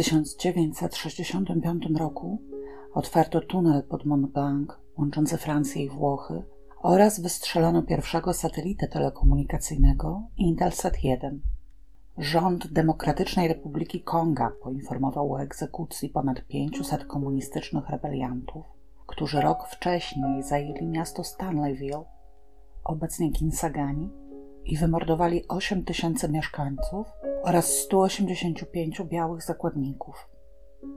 1965 roku otwarto tunel pod Mont Blanc łączący Francję i Włochy oraz wystrzelono pierwszego satelitę telekomunikacyjnego Intelsat 1. Rząd Demokratycznej Republiki Konga poinformował o egzekucji ponad 500 komunistycznych rebeliantów, którzy rok wcześniej zajęli miasto Stanleyville, obecnie Kinsagani, i wymordowali 8 tysięcy mieszkańców oraz 185 białych zakładników.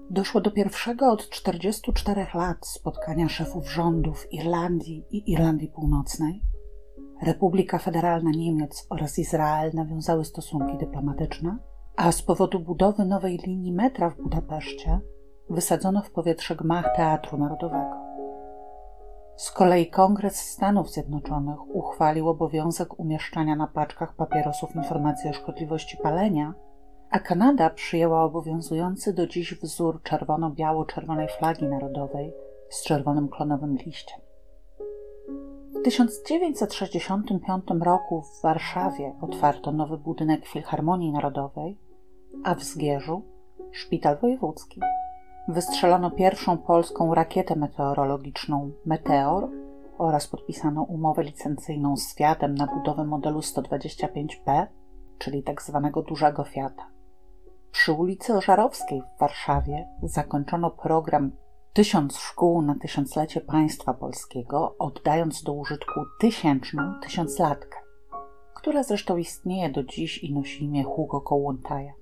Doszło do pierwszego od 44 lat spotkania szefów rządów Irlandii i Irlandii Północnej. Republika Federalna Niemiec oraz Izrael nawiązały stosunki dyplomatyczne, a z powodu budowy nowej linii metra w Budapeszcie wysadzono w powietrze gmach Teatru Narodowego. Z kolei Kongres Stanów Zjednoczonych uchwalił obowiązek umieszczania na paczkach papierosów informacji o szkodliwości palenia, a Kanada przyjęła obowiązujący do dziś wzór czerwono-biało-czerwonej flagi narodowej z czerwonym klonowym liściem. W 1965 roku w Warszawie otwarto nowy budynek Filharmonii Narodowej, a w Zgierzu szpital wojewódzki wystrzelono pierwszą polską rakietę meteorologiczną Meteor oraz podpisano umowę licencyjną z Fiatem na budowę modelu 125P, czyli tzw. Tak dużego Fiata. Przy ulicy Ożarowskiej w Warszawie zakończono program Tysiąc szkół na tysiąclecie państwa polskiego, oddając do użytku tysięczną tysiąclatkę, która zresztą istnieje do dziś i nosi imię Hugo Kołłątaja.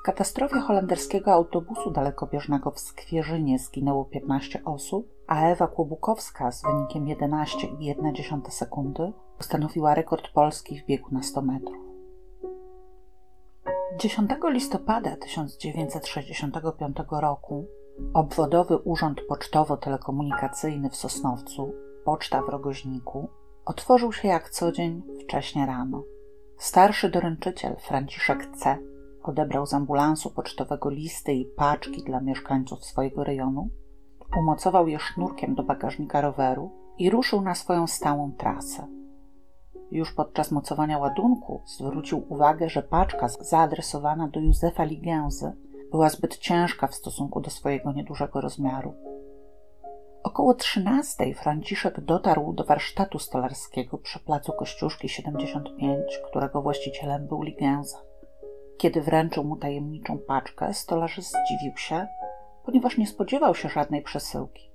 W katastrofie holenderskiego autobusu dalekobieżnego w Skwierzynie zginęło 15 osób, a Ewa Kłobukowska z wynikiem 11,1 sekundy ustanowiła rekord Polski w biegu na 100 metrów. 10 listopada 1965 roku obwodowy urząd pocztowo-telekomunikacyjny w Sosnowcu, Poczta w Rogoźniku, otworzył się jak co dzień wcześnie rano. Starszy doręczyciel Franciszek C odebrał z ambulansu pocztowego listy i paczki dla mieszkańców swojego rejonu, umocował je sznurkiem do bagażnika roweru i ruszył na swoją stałą trasę. Już podczas mocowania ładunku zwrócił uwagę, że paczka zaadresowana do Józefa Ligęzy była zbyt ciężka w stosunku do swojego niedużego rozmiaru. Około trzynastej Franciszek dotarł do warsztatu stolarskiego przy placu Kościuszki 75, którego właścicielem był Ligęza. Kiedy wręczył mu tajemniczą paczkę, stolarz zdziwił się, ponieważ nie spodziewał się żadnej przesyłki.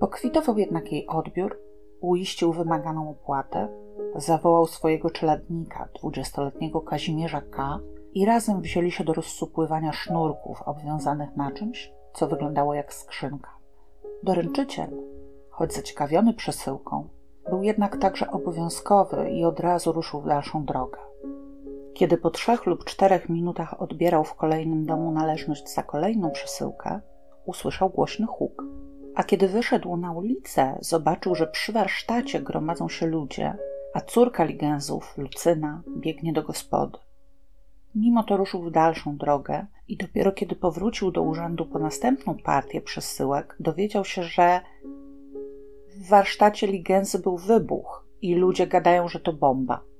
Pokwitował jednak jej odbiór, uiścił wymaganą opłatę, zawołał swojego czeladnika, dwudziestoletniego Kazimierza K., i razem wzięli się do rozsupływania sznurków obwiązanych na czymś, co wyglądało jak skrzynka. Doręczyciel, choć zaciekawiony przesyłką, był jednak także obowiązkowy i od razu ruszył w dalszą drogę. Kiedy po trzech lub czterech minutach odbierał w kolejnym domu należność za kolejną przesyłkę, usłyszał głośny huk. A kiedy wyszedł na ulicę, zobaczył, że przy warsztacie gromadzą się ludzie, a córka Ligenzów, Lucyna, biegnie do gospody. Mimo to ruszył w dalszą drogę i dopiero kiedy powrócił do urzędu po następną partię przesyłek, dowiedział się, że w warsztacie Ligenzy był wybuch i ludzie gadają, że to bomba.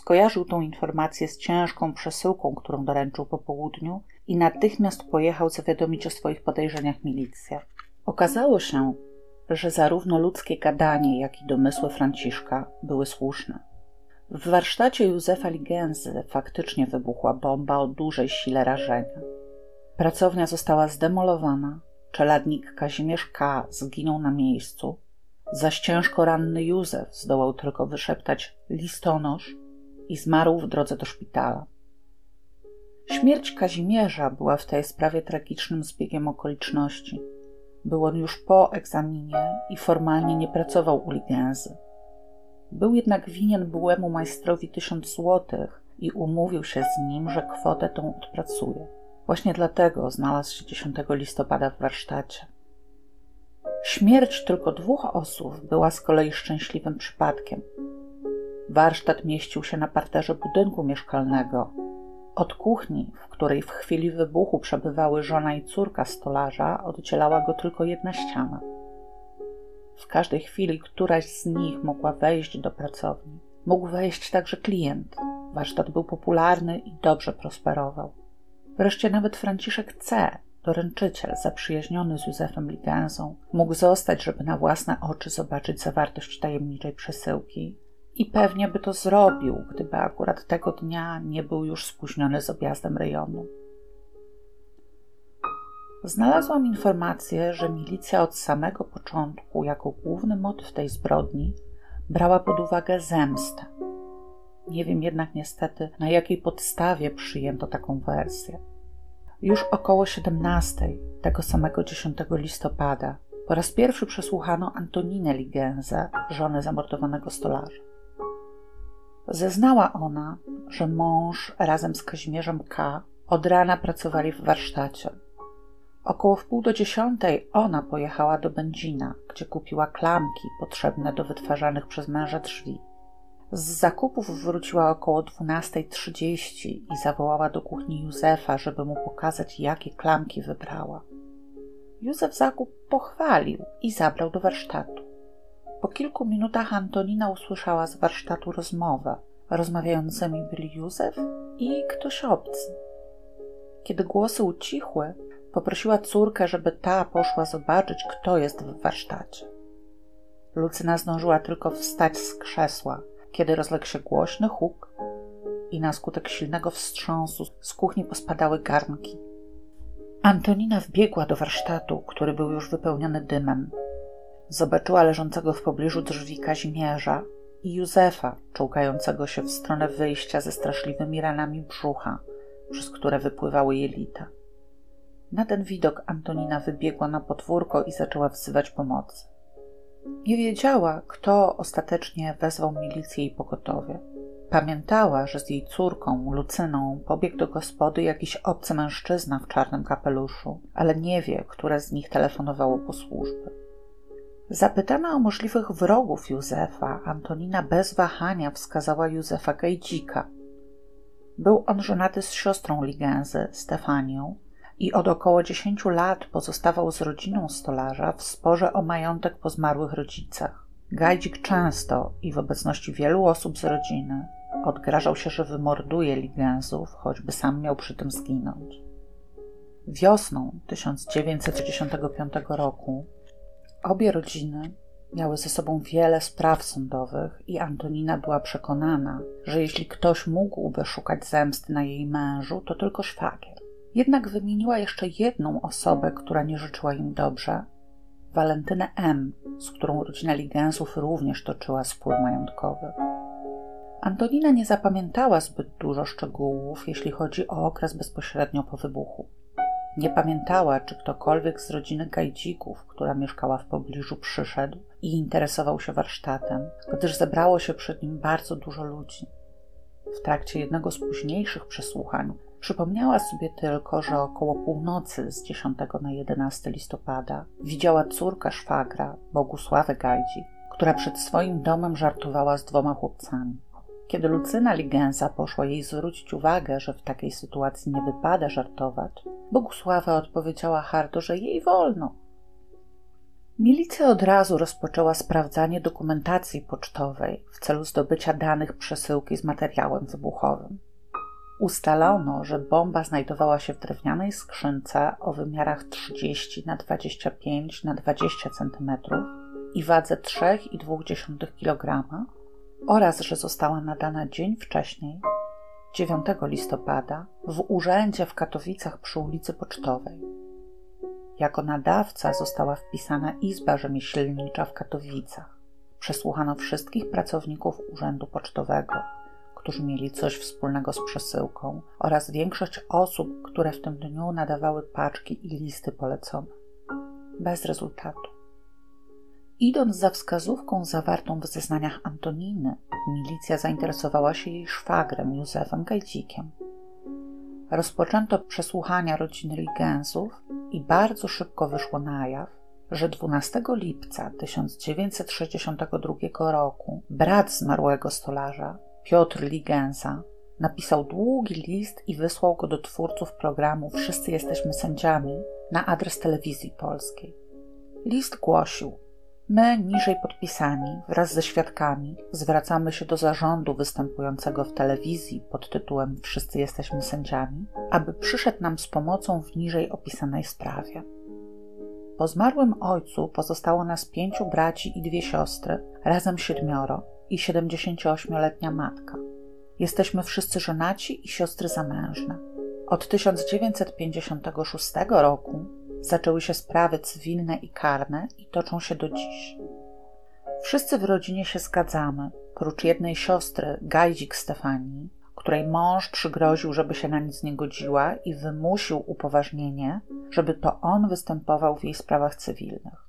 Skojarzył tą informację z ciężką przesyłką, którą doręczył po południu i natychmiast pojechał zawiadomić o swoich podejrzeniach milicję. Okazało się, że zarówno ludzkie gadanie, jak i domysły Franciszka były słuszne. W warsztacie Józefa Ligenzy faktycznie wybuchła bomba o dużej sile rażenia. Pracownia została zdemolowana, czeladnik Kazimierz K. zginął na miejscu, zaś ciężko ranny Józef zdołał tylko wyszeptać listonosz i zmarł w drodze do szpitala. Śmierć Kazimierza była w tej sprawie tragicznym zbiegiem okoliczności. Był on już po egzaminie i formalnie nie pracował u Ligenzy. Był jednak winien byłemu majstrowi tysiąc złotych i umówił się z nim, że kwotę tą odpracuje. Właśnie dlatego znalazł się 10 listopada w warsztacie. Śmierć tylko dwóch osób była z kolei szczęśliwym przypadkiem. Warsztat mieścił się na parterze budynku mieszkalnego. Od kuchni, w której w chwili wybuchu przebywały żona i córka stolarza, oddzielała go tylko jedna ściana. W każdej chwili któraś z nich mogła wejść do pracowni. Mógł wejść także klient. Warsztat był popularny i dobrze prosperował. Wreszcie nawet Franciszek C., doręczyciel zaprzyjaźniony z Józefem Ligensą, mógł zostać, żeby na własne oczy zobaczyć zawartość tajemniczej przesyłki i pewnie by to zrobił, gdyby akurat tego dnia nie był już spóźniony z objazdem rejonu. Znalazłam informację, że milicja od samego początku, jako główny motyw tej zbrodni, brała pod uwagę zemstę. Nie wiem jednak niestety, na jakiej podstawie przyjęto taką wersję. Już około 17 tego samego 10 listopada po raz pierwszy przesłuchano Antoninę Ligenzę, żonę zamordowanego stolarza. Zeznała ona, że mąż razem z Kazimierzem K. od rana pracowali w warsztacie. Około wpół do dziesiątej ona pojechała do Będzina, gdzie kupiła klamki potrzebne do wytwarzanych przez męża drzwi. Z zakupów wróciła około 12.30 i zawołała do kuchni Józefa, żeby mu pokazać, jakie klamki wybrała. Józef zakup pochwalił i zabrał do warsztatu. Po kilku minutach Antonina usłyszała z warsztatu rozmowę. Rozmawiającymi byli Józef i ktoś obcy. Kiedy głosy ucichły, poprosiła córkę, żeby ta poszła zobaczyć, kto jest w warsztacie. Lucyna zdążyła tylko wstać z krzesła, kiedy rozległ się głośny huk i na skutek silnego wstrząsu z kuchni pospadały garnki. Antonina wbiegła do warsztatu, który był już wypełniony dymem. Zobaczyła leżącego w pobliżu drzwi Kazimierza i Józefa, czołgającego się w stronę wyjścia ze straszliwymi ranami brzucha, przez które wypływały jelita. Na ten widok Antonina wybiegła na podwórko i zaczęła wzywać pomocy. Nie wiedziała, kto ostatecznie wezwał milicję i pogotowie. Pamiętała, że z jej córką, Lucyną, pobiegł do gospody jakiś obcy mężczyzna w czarnym kapeluszu, ale nie wie, które z nich telefonowało po służby. Zapytana o możliwych wrogów Józefa, Antonina bez wahania wskazała Józefa Gajdzika. Był on żonaty z siostrą Ligenzy, Stefanią, i od około 10 lat pozostawał z rodziną stolarza w sporze o majątek po zmarłych rodzicach. Gajdzik często i w obecności wielu osób z rodziny odgrażał się, że wymorduje Ligensów, choćby sam miał przy tym zginąć. Wiosną 1965 roku obie rodziny miały ze sobą wiele spraw sądowych i Antonina była przekonana, że jeśli ktoś mógłby szukać zemsty na jej mężu, to tylko szwagier. Jednak wymieniła jeszcze jedną osobę, która nie życzyła im dobrze Walentynę M., z którą rodzina Ligensów również toczyła spór majątkowy. Antonina nie zapamiętała zbyt dużo szczegółów, jeśli chodzi o okres bezpośrednio po wybuchu. Nie pamiętała, czy ktokolwiek z rodziny Gajdzików, która mieszkała w pobliżu, przyszedł i interesował się warsztatem, gdyż zebrało się przed nim bardzo dużo ludzi. W trakcie jednego z późniejszych przesłuchań Przypomniała sobie tylko, że około północy z 10 na 11 listopada widziała córkę szwagra, Bogusławę Gajdzi, która przed swoim domem żartowała z dwoma chłopcami. Kiedy Lucyna Ligenza poszła jej zwrócić uwagę, że w takiej sytuacji nie wypada żartować, Bogusława odpowiedziała hardo, że jej wolno. Milicja od razu rozpoczęła sprawdzanie dokumentacji pocztowej w celu zdobycia danych przesyłki z materiałem wybuchowym. Ustalono, że bomba znajdowała się w drewnianej skrzynce o wymiarach 30 na 25 na 20 cm i wadze 3,2 kg oraz że została nadana dzień wcześniej, 9 listopada, w urzędzie w Katowicach przy ulicy Pocztowej. Jako nadawca została wpisana Izba Rzemieślnicza w Katowicach. Przesłuchano wszystkich pracowników Urzędu Pocztowego którzy mieli coś wspólnego z przesyłką, oraz większość osób, które w tym dniu nadawały paczki i listy polecone. Bez rezultatu. Idąc za wskazówką zawartą w zeznaniach Antoniny, milicja zainteresowała się jej szwagrem Józefem Gajdzikiem. Rozpoczęto przesłuchania rodziny Ligensów i bardzo szybko wyszło na jaw, że 12 lipca 1962 roku brat zmarłego stolarza Piotr Ligensa napisał długi list i wysłał go do twórców programu Wszyscy jesteśmy sędziami na adres telewizji polskiej. List głosił: My, niżej podpisani, wraz ze świadkami, zwracamy się do zarządu występującego w telewizji pod tytułem Wszyscy jesteśmy sędziami, aby przyszedł nam z pomocą w niżej opisanej sprawie. Po zmarłym ojcu pozostało nas pięciu braci i dwie siostry, razem siedmioro i 78-letnia matka. Jesteśmy wszyscy żonaci i siostry zamężne. Od 1956 roku zaczęły się sprawy cywilne i karne i toczą się do dziś. Wszyscy w rodzinie się zgadzamy, prócz jednej siostry, Gajdzik Stefanii, której mąż przygroził, żeby się na nic nie godziła i wymusił upoważnienie, żeby to on występował w jej sprawach cywilnych.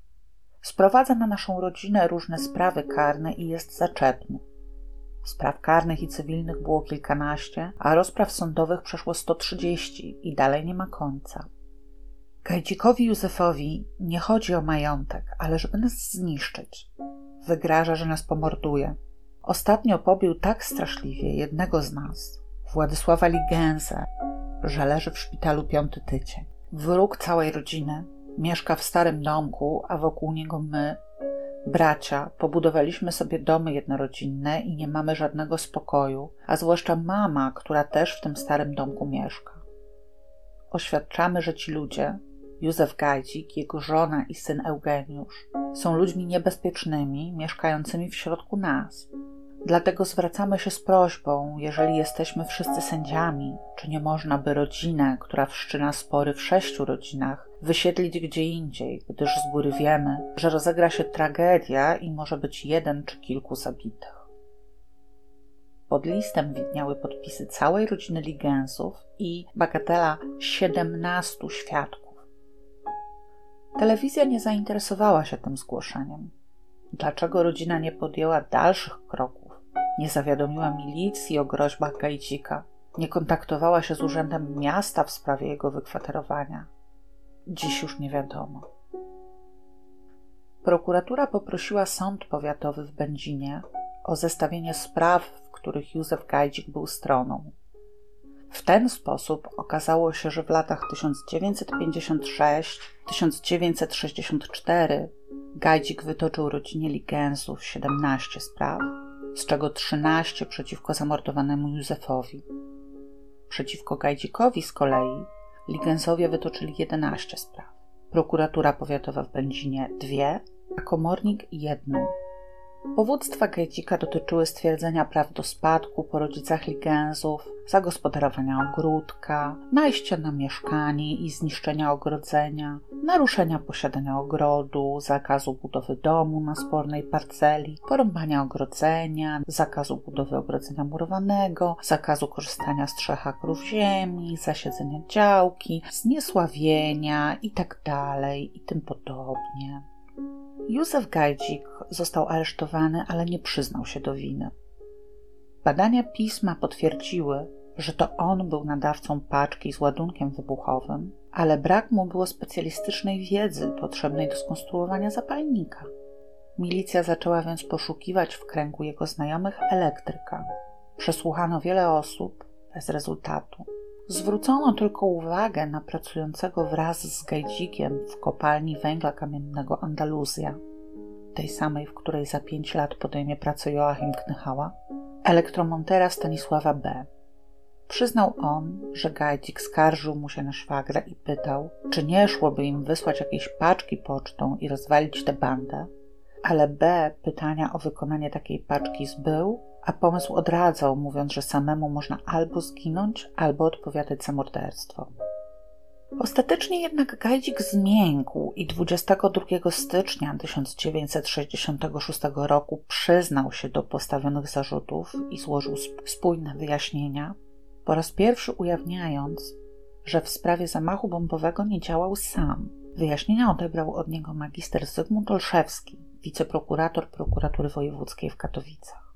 Sprowadza na naszą rodzinę różne sprawy karne i jest zaczepny. Spraw karnych i cywilnych było kilkanaście, a rozpraw sądowych przeszło 130 i dalej nie ma końca. Gajdzikowi Józefowi nie chodzi o majątek, ale żeby nas zniszczyć. Wygraża, że nas pomorduje. Ostatnio pobił tak straszliwie jednego z nas, Władysława Ligensę, że leży w szpitalu piąty tydzień. Wróg całej rodziny mieszka w starym domku, a wokół niego my, bracia, pobudowaliśmy sobie domy jednorodzinne i nie mamy żadnego spokoju, a zwłaszcza mama, która też w tym starym domku mieszka. Oświadczamy, że ci ludzie, Józef Gajdzik, jego żona i syn Eugeniusz, są ludźmi niebezpiecznymi, mieszkającymi w środku nas. Dlatego zwracamy się z prośbą, jeżeli jesteśmy wszyscy sędziami, czy nie można by rodzinę, która wszczyna spory w sześciu rodzinach, wysiedlić gdzie indziej, gdyż z góry wiemy, że rozegra się tragedia i może być jeden czy kilku zabitych. Pod listem widniały podpisy całej rodziny Ligensów i bagatela 17 świadków. Telewizja nie zainteresowała się tym zgłoszeniem. Dlaczego rodzina nie podjęła dalszych kroków? Nie zawiadomiła milicji o groźbach Gajdzika, nie kontaktowała się z urzędem miasta w sprawie jego wykwaterowania. Dziś już nie wiadomo. Prokuratura poprosiła sąd powiatowy w Będzinie o zestawienie spraw, w których Józef Gajdzik był stroną. W ten sposób okazało się, że w latach 1956-1964 Gajdzik wytoczył rodzinie Ligensów 17 spraw, z czego 13 przeciwko zamordowanemu Józefowi. Przeciwko Gajdzikowi z kolei Ligensowie wytoczyli 11 spraw. Prokuratura powiatowa w Będzinie dwie, a komornik jedną. Powództwa Gajdzika dotyczyły stwierdzenia praw do spadku po rodzicach Ligensów, zagospodarowania ogródka, najścia na mieszkanie i zniszczenia ogrodzenia, naruszenia posiadania ogrodu, zakazu budowy domu na spornej parceli, porąbania ogrodzenia, zakazu budowy ogrodzenia murowanego, zakazu korzystania z trzech akrów ziemi, zasiedzenia działki, zniesławienia itd. Tak i tym podobnie. Józef Gajdzik został aresztowany, ale nie przyznał się do winy. Badania pisma potwierdziły, że to on był nadawcą paczki z ładunkiem wybuchowym, ale brak mu było specjalistycznej wiedzy potrzebnej do skonstruowania zapalnika. Milicja zaczęła więc poszukiwać w kręgu jego znajomych elektryka. Przesłuchano wiele osób bez rezultatu. Zwrócono tylko uwagę na pracującego wraz z Gajdzikiem w kopalni węgla kamiennego Andaluzja, tej samej, w której za pięć lat podejmie pracę Joachim Knychała, elektromontera Stanisława B. Przyznał on, że Gajdzik skarżył mu się na szwagra i pytał, czy nie szłoby im wysłać jakiejś paczki pocztą i rozwalić tę bandę, ale B pytania o wykonanie takiej paczki zbył a pomysł odradzał, mówiąc, że samemu można albo zginąć, albo odpowiadać za morderstwo. Ostatecznie jednak Gajdzik zmiękł i 22 stycznia 1966 roku przyznał się do postawionych zarzutów i złożył spójne wyjaśnienia, po raz pierwszy ujawniając, że w sprawie zamachu bombowego nie działał sam. Wyjaśnienia odebrał od niego magister Zygmunt Olszewski, wiceprokurator prokuratury wojewódzkiej w Katowicach.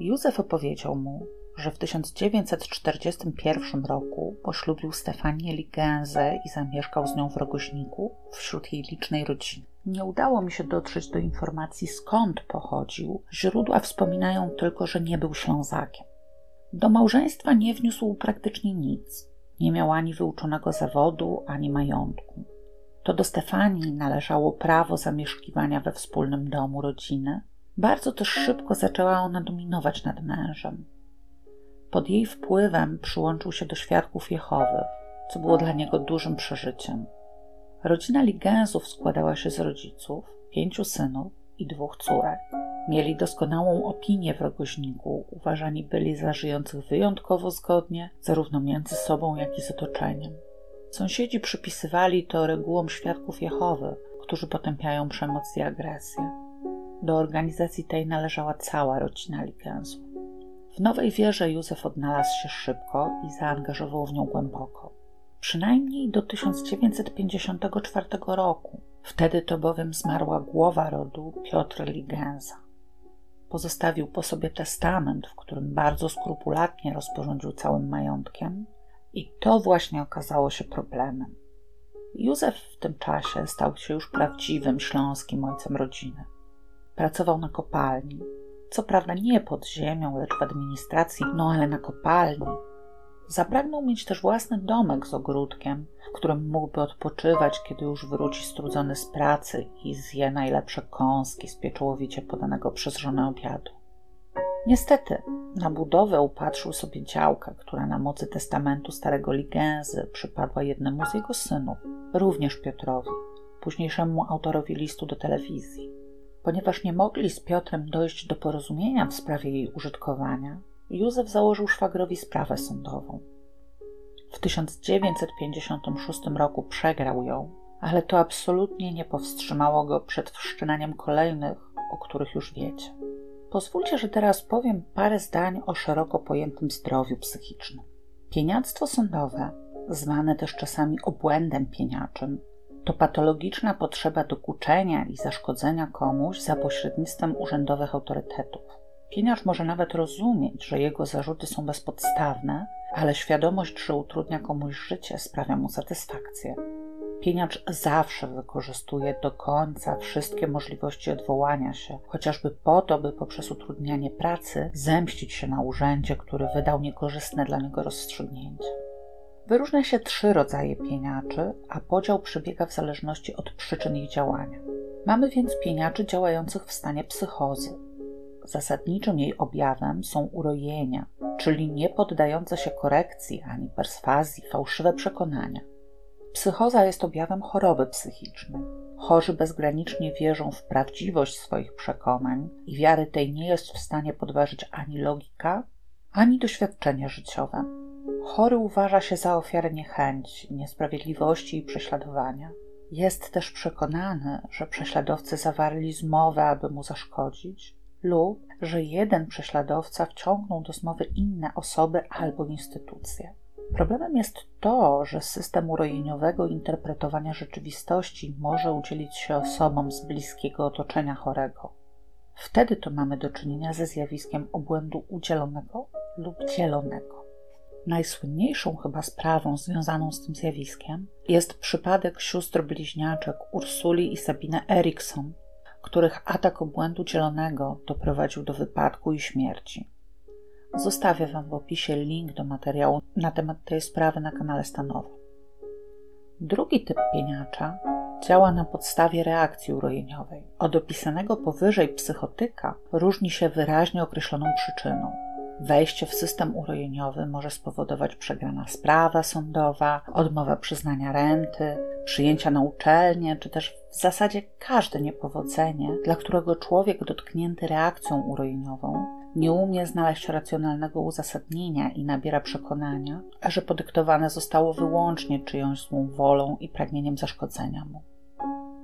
Józef opowiedział mu, że w 1941 roku poślubił Stefanię Ligenzę i zamieszkał z nią w Rogoźniku wśród jej licznej rodziny. Nie udało mi się dotrzeć do informacji skąd pochodził. Źródła wspominają tylko, że nie był Ślązakiem. Do małżeństwa nie wniósł praktycznie nic. Nie miał ani wyuczonego zawodu, ani majątku. To do Stefanii należało prawo zamieszkiwania we wspólnym domu rodziny. Bardzo też szybko zaczęła ona dominować nad mężem. Pod jej wpływem przyłączył się do świadków Jehowy, co było dla niego dużym przeżyciem. Rodzina Ligensów składała się z rodziców, pięciu synów i dwóch córek. Mieli doskonałą opinię w rogoźniku, uważani byli za żyjących wyjątkowo zgodnie, zarówno między sobą, jak i z otoczeniem. Sąsiedzi przypisywali to regułom świadków Jehowy, którzy potępiają przemoc i agresję. Do organizacji tej należała cała rodzina Ligensów. W nowej wierze Józef odnalazł się szybko i zaangażował w nią głęboko. Przynajmniej do 1954 roku. Wtedy to bowiem zmarła głowa rodu Piotr Ligenza. Pozostawił po sobie testament, w którym bardzo skrupulatnie rozporządził całym majątkiem, i to właśnie okazało się problemem. Józef w tym czasie stał się już prawdziwym śląskim ojcem rodziny. Pracował na kopalni, co prawda nie pod ziemią, lecz w administracji, no ale na kopalni. Zapragnął mieć też własny domek z ogródkiem, w którym mógłby odpoczywać, kiedy już wróci strudzony z pracy i zje najlepsze kąski z pieczołowicie podanego przez żonę obiadu. Niestety, na budowę upatrzył sobie działkę, która na mocy testamentu starego Ligenzy przypadła jednemu z jego synów, również Piotrowi, późniejszemu autorowi listu do telewizji. Ponieważ nie mogli z Piotrem dojść do porozumienia w sprawie jej użytkowania, Józef założył szwagrowi sprawę sądową. W 1956 roku przegrał ją, ale to absolutnie nie powstrzymało go przed wszczynaniem kolejnych, o których już wiecie. Pozwólcie, że teraz powiem parę zdań o szeroko pojętym zdrowiu psychicznym. Pieniactwo sądowe, zwane też czasami obłędem pieniaczym, to patologiczna potrzeba dokuczenia i zaszkodzenia komuś za pośrednictwem urzędowych autorytetów. Pieniacz może nawet rozumieć, że jego zarzuty są bezpodstawne, ale świadomość, że utrudnia komuś życie, sprawia mu satysfakcję. Pieniacz zawsze wykorzystuje do końca wszystkie możliwości odwołania się, chociażby po to, by poprzez utrudnianie pracy zemścić się na urzędzie, który wydał niekorzystne dla niego rozstrzygnięcie. Wyróżnia się trzy rodzaje pieniaczy, a podział przebiega w zależności od przyczyn ich działania. Mamy więc pieniaczy działających w stanie psychozy. Zasadniczym jej objawem są urojenia, czyli nie poddające się korekcji ani perswazji fałszywe przekonania. Psychoza jest objawem choroby psychicznej. Chorzy bezgranicznie wierzą w prawdziwość swoich przekonań i wiary tej nie jest w stanie podważyć ani logika, ani doświadczenie życiowe. Chory uważa się za ofiarę niechęci, niesprawiedliwości i prześladowania. Jest też przekonany, że prześladowcy zawarli zmowę, aby mu zaszkodzić, lub że jeden prześladowca wciągnął do zmowy inne osoby albo instytucje. Problemem jest to, że system urojeniowego interpretowania rzeczywistości może udzielić się osobom z bliskiego otoczenia chorego. Wtedy to mamy do czynienia ze zjawiskiem obłędu udzielonego lub dzielonego. Najsłynniejszą chyba sprawą związaną z tym zjawiskiem jest przypadek sióstr bliźniaczek Ursuli i Sabine Erikson, których atak obłędu dzielonego doprowadził do wypadku i śmierci. Zostawię Wam w opisie link do materiału na temat tej sprawy na kanale Stanowo. Drugi typ pieniacza działa na podstawie reakcji urojeniowej. Od opisanego powyżej psychotyka różni się wyraźnie określoną przyczyną. Wejście w system urojeniowy może spowodować przegrana sprawa sądowa, odmowa przyznania renty, przyjęcia na uczelnię, czy też w zasadzie każde niepowodzenie, dla którego człowiek dotknięty reakcją urojeniową nie umie znaleźć racjonalnego uzasadnienia i nabiera przekonania, że podyktowane zostało wyłącznie czyjąś złą wolą i pragnieniem zaszkodzenia mu.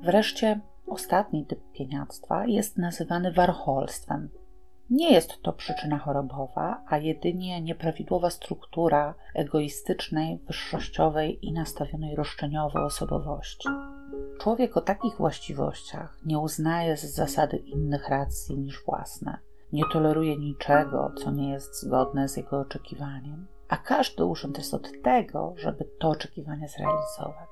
Wreszcie ostatni typ pieniactwa jest nazywany warcholstwem. Nie jest to przyczyna chorobowa, a jedynie nieprawidłowa struktura egoistycznej, wyższościowej i nastawionej roszczeniowo osobowości. Człowiek o takich właściwościach nie uznaje z zasady innych racji niż własne nie toleruje niczego, co nie jest zgodne z jego oczekiwaniem, a każdy urząd jest od tego, żeby to oczekiwanie zrealizować.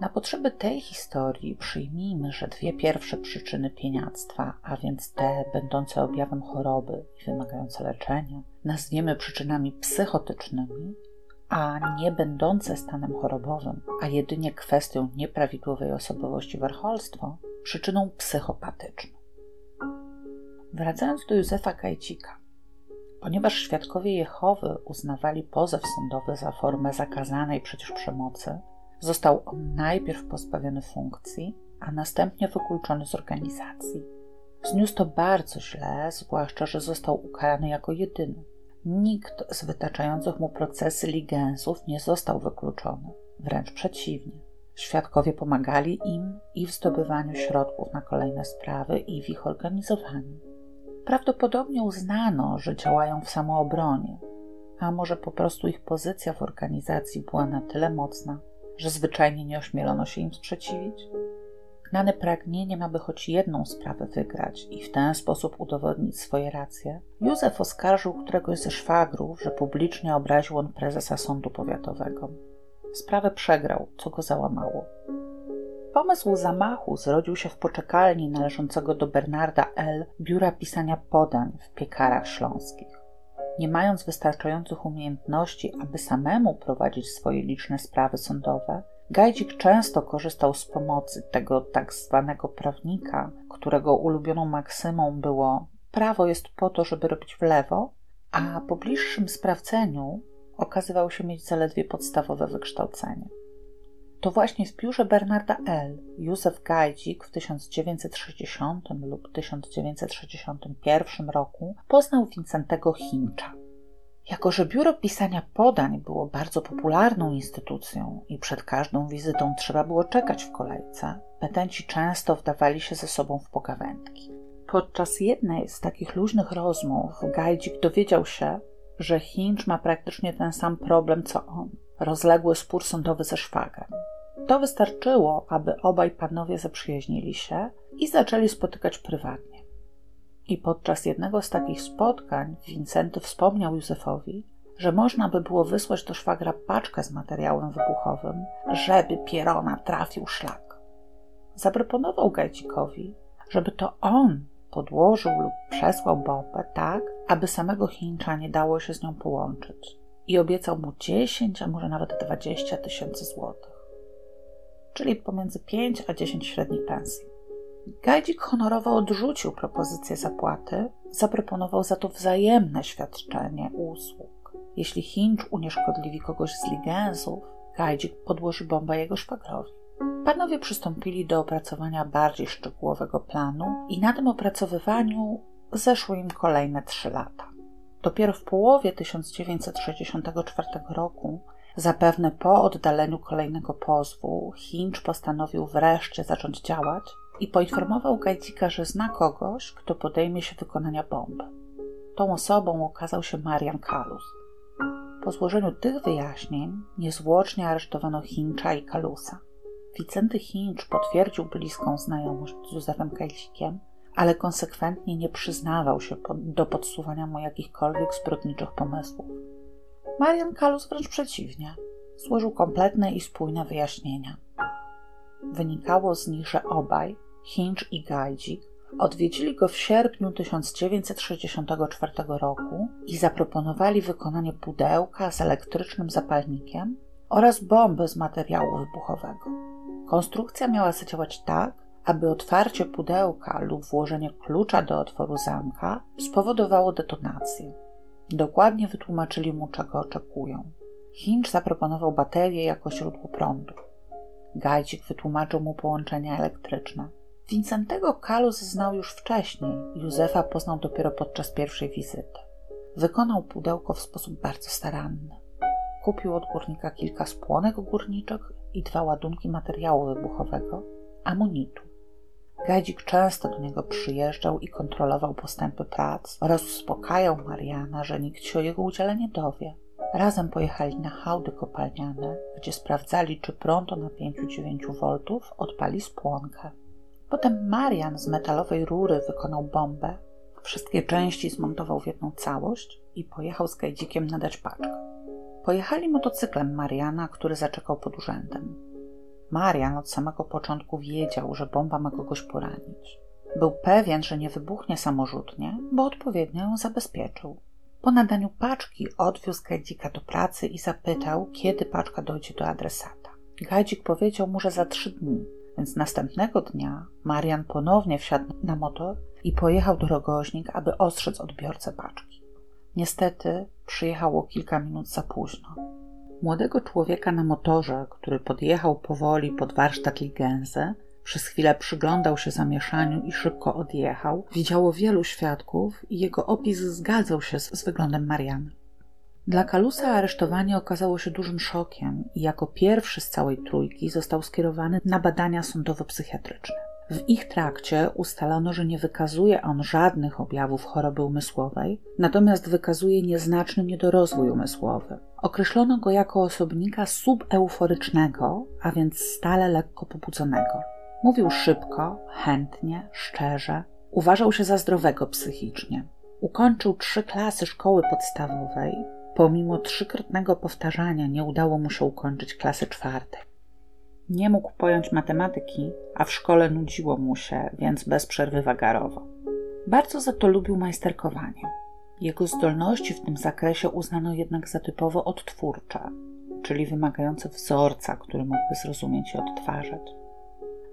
Na potrzeby tej historii przyjmijmy, że dwie pierwsze przyczyny pieniactwa, a więc te będące objawem choroby i wymagające leczenia, nazwiemy przyczynami psychotycznymi, a nie będące stanem chorobowym, a jedynie kwestią nieprawidłowej osobowości warcholstwo, przyczyną psychopatyczną. Wracając do Józefa Kajcika, ponieważ świadkowie Jehowy uznawali pozew sądowy za formę zakazanej przecież przemocy, został on najpierw pozbawiony funkcji, a następnie wykluczony z organizacji. Zniósł to bardzo źle, zwłaszcza, że został ukarany jako jedyny. Nikt z wytaczających mu procesy ligensów nie został wykluczony, wręcz przeciwnie. Świadkowie pomagali im i w zdobywaniu środków na kolejne sprawy, i w ich organizowaniu. Prawdopodobnie uznano, że działają w samoobronie, a może po prostu ich pozycja w organizacji była na tyle mocna, że zwyczajnie nie ośmielono się im sprzeciwić? Gnane pragnieniem, aby choć jedną sprawę wygrać i w ten sposób udowodnić swoje racje, Józef oskarżył któregoś ze szwagrów, że publicznie obraził on prezesa sądu powiatowego. Sprawę przegrał, co go załamało. Pomysł zamachu zrodził się w poczekalni należącego do Bernarda L. biura pisania podań w piekarach śląskich. Nie mając wystarczających umiejętności, aby samemu prowadzić swoje liczne sprawy sądowe, Gajdzik często korzystał z pomocy tego tak zwanego prawnika, którego ulubioną maksymą było prawo jest po to, żeby robić w lewo, a po bliższym sprawdzeniu okazywał się mieć zaledwie podstawowe wykształcenie. To właśnie w biurze Bernarda L. Józef Gajdzik w 1960 lub 1961 roku poznał Wincentego Hincza. Jako, że biuro pisania podań było bardzo popularną instytucją i przed każdą wizytą trzeba było czekać w kolejce, petenci często wdawali się ze sobą w pogawędki. Podczas jednej z takich luźnych rozmów Gajdzik dowiedział się, że Hinch ma praktycznie ten sam problem co on rozległy spór sądowy ze szwagrem. To wystarczyło, aby obaj panowie zaprzyjaźnili się i zaczęli spotykać prywatnie. I podczas jednego z takich spotkań Wincenty wspomniał Józefowi, że można by było wysłać do szwagra paczkę z materiałem wybuchowym, żeby Pierona trafił szlak. Zaproponował Gajcikowi, żeby to on podłożył lub przesłał bombę tak, aby samego Chińcza nie dało się z nią połączyć i obiecał mu 10, a może nawet 20 tysięcy złotych, czyli pomiędzy 5 a 10 średnich pensji. Gajdzik honorowo odrzucił propozycję zapłaty, zaproponował za to wzajemne świadczenie usług. Jeśli Hinch unieszkodliwi kogoś z ligensów, Gajdzik podłoży bombę jego szwagrowi. Panowie przystąpili do opracowania bardziej szczegółowego planu i na tym opracowywaniu zeszły im kolejne trzy lata. Dopiero w połowie 1964 roku, zapewne po oddaleniu kolejnego pozwu, Hinch postanowił wreszcie zacząć działać i poinformował Gajdzika, że zna kogoś, kto podejmie się wykonania bomby. Tą osobą okazał się Marian Kalus. Po złożeniu tych wyjaśnień niezwłocznie aresztowano Hincha i Kalusa. Wicenty Hinch potwierdził bliską znajomość z Józefem Kajdzikiem ale konsekwentnie nie przyznawał się do podsuwania mu jakichkolwiek zbrodniczych pomysłów. Marian Kalus wręcz przeciwnie, złożył kompletne i spójne wyjaśnienia. Wynikało z nich, że obaj, Hinch i Gajdzik, odwiedzili go w sierpniu 1964 roku i zaproponowali wykonanie pudełka z elektrycznym zapalnikiem oraz bomby z materiału wybuchowego. Konstrukcja miała zadziałać tak, aby otwarcie pudełka lub włożenie klucza do otworu zamka spowodowało detonację. Dokładnie wytłumaczyli mu, czego oczekują. Hinch zaproponował baterię jako źródło prądu. Gajcik wytłumaczył mu połączenia elektryczne. Wincentego Kalus znał już wcześniej, Józefa poznał dopiero podczas pierwszej wizyty. Wykonał pudełko w sposób bardzo staranny. Kupił od górnika kilka spłonek górniczych i dwa ładunki materiału wybuchowego, amonitu. Gadzik często do niego przyjeżdżał i kontrolował postępy prac oraz uspokajał Mariana, że nikt się o jego udziale nie dowie. Razem pojechali na hałdy kopalniane, gdzie sprawdzali, czy prąd o napięciu 9 V odpali spłonkę. Potem Marian z metalowej rury wykonał bombę, wszystkie części zmontował w jedną całość i pojechał z Gajdzikiem nadać paczkę. Pojechali motocyklem Mariana, który zaczekał pod urzędem. Marian od samego początku wiedział, że bomba ma kogoś poranić. Był pewien, że nie wybuchnie samorzutnie, bo odpowiednio ją zabezpieczył. Po nadaniu paczki odwiózł Gajdzika do pracy i zapytał, kiedy paczka dojdzie do adresata. Gajdzik powiedział mu, że za trzy dni, więc następnego dnia Marian ponownie wsiadł na motor i pojechał do Rogoźnik, aby ostrzec odbiorcę paczki. Niestety przyjechało kilka minut za późno. Młodego człowieka na motorze, który podjechał powoli pod warsztat Ligensę, przez chwilę przyglądał się zamieszaniu i szybko odjechał. Widziało wielu świadków i jego opis zgadzał się z, z wyglądem Mariany. Dla Kalusa aresztowanie okazało się dużym szokiem i jako pierwszy z całej trójki został skierowany na badania sądowo-psychiatryczne. W ich trakcie ustalono, że nie wykazuje on żadnych objawów choroby umysłowej, natomiast wykazuje nieznaczny niedorozwój umysłowy. Określono go jako osobnika subeuforycznego, a więc stale lekko pobudzonego. Mówił szybko, chętnie, szczerze, uważał się za zdrowego psychicznie. Ukończył trzy klasy szkoły podstawowej. Pomimo trzykrotnego powtarzania nie udało mu się ukończyć klasy czwartej. Nie mógł pojąć matematyki, a w szkole nudziło mu się, więc bez przerwy wagarował. Bardzo za to lubił majsterkowanie. Jego zdolności w tym zakresie uznano jednak za typowo odtwórcze, czyli wymagające wzorca, który mógłby zrozumieć i odtwarzać.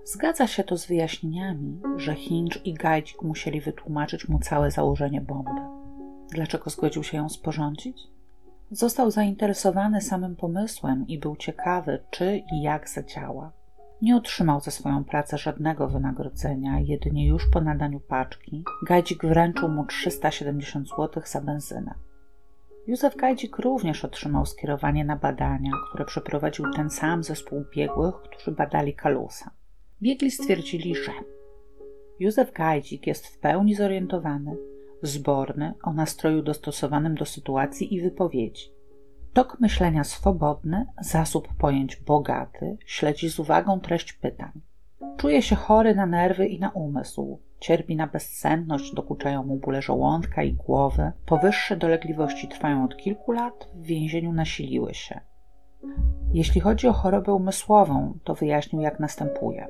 Zgadza się to z wyjaśnieniami, że Hinge i Gajdzik musieli wytłumaczyć mu całe założenie bomby. Dlaczego zgodził się ją sporządzić? Został zainteresowany samym pomysłem i był ciekawy, czy i jak zadziała. Nie otrzymał za swoją pracę żadnego wynagrodzenia, jedynie już po nadaniu paczki Gajdzik wręczył mu 370 zł za benzynę. Józef Gajdzik również otrzymał skierowanie na badania, które przeprowadził ten sam zespół biegłych, którzy badali Kalusa. Biegli stwierdzili, że Józef Gajdzik jest w pełni zorientowany, zborny, o nastroju dostosowanym do sytuacji i wypowiedzi. Tok myślenia swobodny, zasób pojęć bogaty, śledzi z uwagą treść pytań. Czuje się chory na nerwy i na umysł, cierpi na bezsenność, dokuczają mu bóle żołądka i głowy. Powyższe dolegliwości trwają od kilku lat, w więzieniu nasiliły się. Jeśli chodzi o chorobę umysłową, to wyjaśnił jak następuje.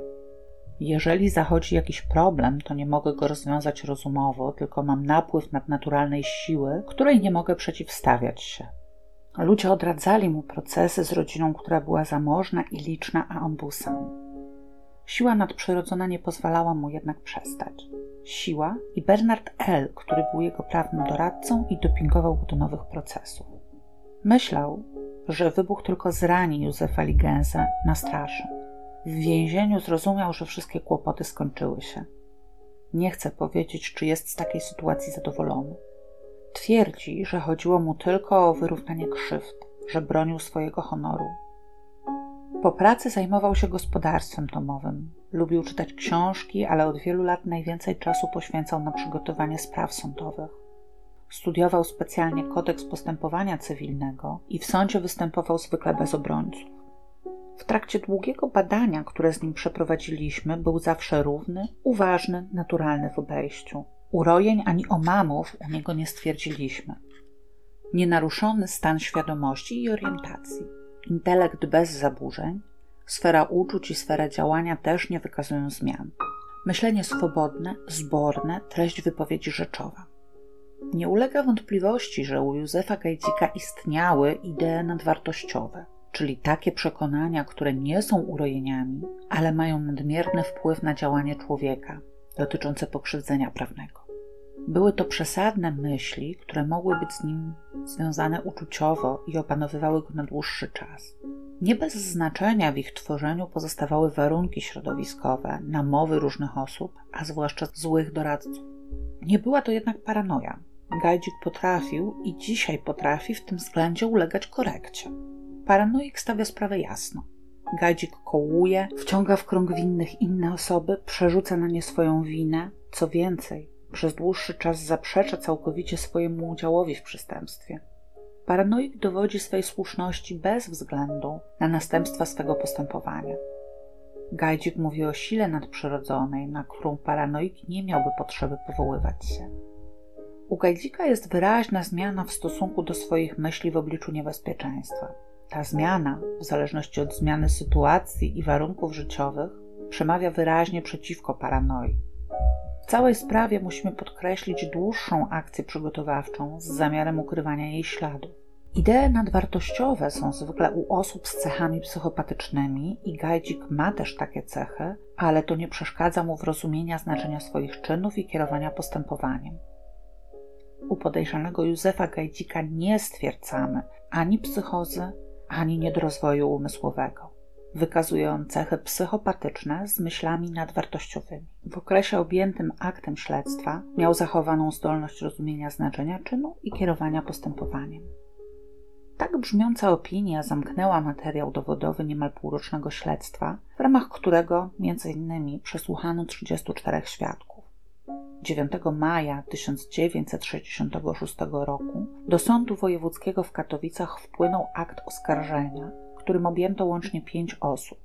Jeżeli zachodzi jakiś problem, to nie mogę go rozwiązać rozumowo, tylko mam napływ nadnaturalnej siły, której nie mogę przeciwstawiać się. Ludzie odradzali mu procesy z rodziną, która była zamożna i liczna, a on był sam. Siła nadprzyrodzona nie pozwalała mu jednak przestać. Siła i Bernard L., który był jego prawnym doradcą i dopingował go do nowych procesów. Myślał, że wybuch tylko zrani Józefa Ligensa, nastraszy. W więzieniu zrozumiał, że wszystkie kłopoty skończyły się. Nie chce powiedzieć, czy jest z takiej sytuacji zadowolony. Twierdzi, że chodziło mu tylko o wyrównanie krzywd, że bronił swojego honoru. Po pracy zajmował się gospodarstwem domowym. Lubił czytać książki, ale od wielu lat najwięcej czasu poświęcał na przygotowanie spraw sądowych. Studiował specjalnie kodeks postępowania cywilnego i w sądzie występował zwykle bez obrońców. W trakcie długiego badania, które z nim przeprowadziliśmy, był zawsze równy, uważny, naturalny w obejściu. Urojeń ani omamów u niego nie stwierdziliśmy. Nienaruszony stan świadomości i orientacji, intelekt bez zaburzeń, sfera uczuć i sfera działania też nie wykazują zmian. Myślenie swobodne, zborne, treść wypowiedzi rzeczowa. Nie ulega wątpliwości, że u Józefa Gajdzika istniały idee nadwartościowe, czyli takie przekonania, które nie są urojeniami, ale mają nadmierny wpływ na działanie człowieka, dotyczące pokrzywdzenia prawnego. Były to przesadne myśli, które mogły być z nim związane uczuciowo i opanowywały go na dłuższy czas. Nie bez znaczenia w ich tworzeniu pozostawały warunki środowiskowe, namowy różnych osób, a zwłaszcza złych doradców. Nie była to jednak paranoja. Gajdzik potrafił i dzisiaj potrafi w tym względzie ulegać korekcie. Paranoik stawia sprawę jasno. Gajdzik kołuje, wciąga w krąg winnych inne osoby, przerzuca na nie swoją winę. Co więcej, przez dłuższy czas zaprzecza całkowicie swojemu udziałowi w przestępstwie. Paranoik dowodzi swej słuszności bez względu na następstwa swego postępowania. Gajdzik mówi o sile nadprzyrodzonej, na którą paranoik nie miałby potrzeby powoływać się. U Gajdzika jest wyraźna zmiana w stosunku do swoich myśli w obliczu niebezpieczeństwa. Ta zmiana, w zależności od zmiany sytuacji i warunków życiowych, przemawia wyraźnie przeciwko paranoi. W całej sprawie musimy podkreślić dłuższą akcję przygotowawczą z zamiarem ukrywania jej śladów. Idee nadwartościowe są zwykle u osób z cechami psychopatycznymi i Gajdzik ma też takie cechy, ale to nie przeszkadza mu w rozumienia znaczenia swoich czynów i kierowania postępowaniem. U podejrzanego Józefa Gajdzika nie stwierdzamy ani psychozy, ani niedorozwoju umysłowego. Wykazuje on cechy psychopatyczne z myślami nadwartościowymi. W okresie objętym aktem śledztwa miał zachowaną zdolność rozumienia znaczenia czynu i kierowania postępowaniem. Tak brzmiąca opinia zamknęła materiał dowodowy niemal półrocznego śledztwa, w ramach którego m.in. przesłuchano 34 świadków. 9 maja 1966 roku do Sądu Wojewódzkiego w Katowicach wpłynął akt oskarżenia, którym objęto łącznie pięć osób.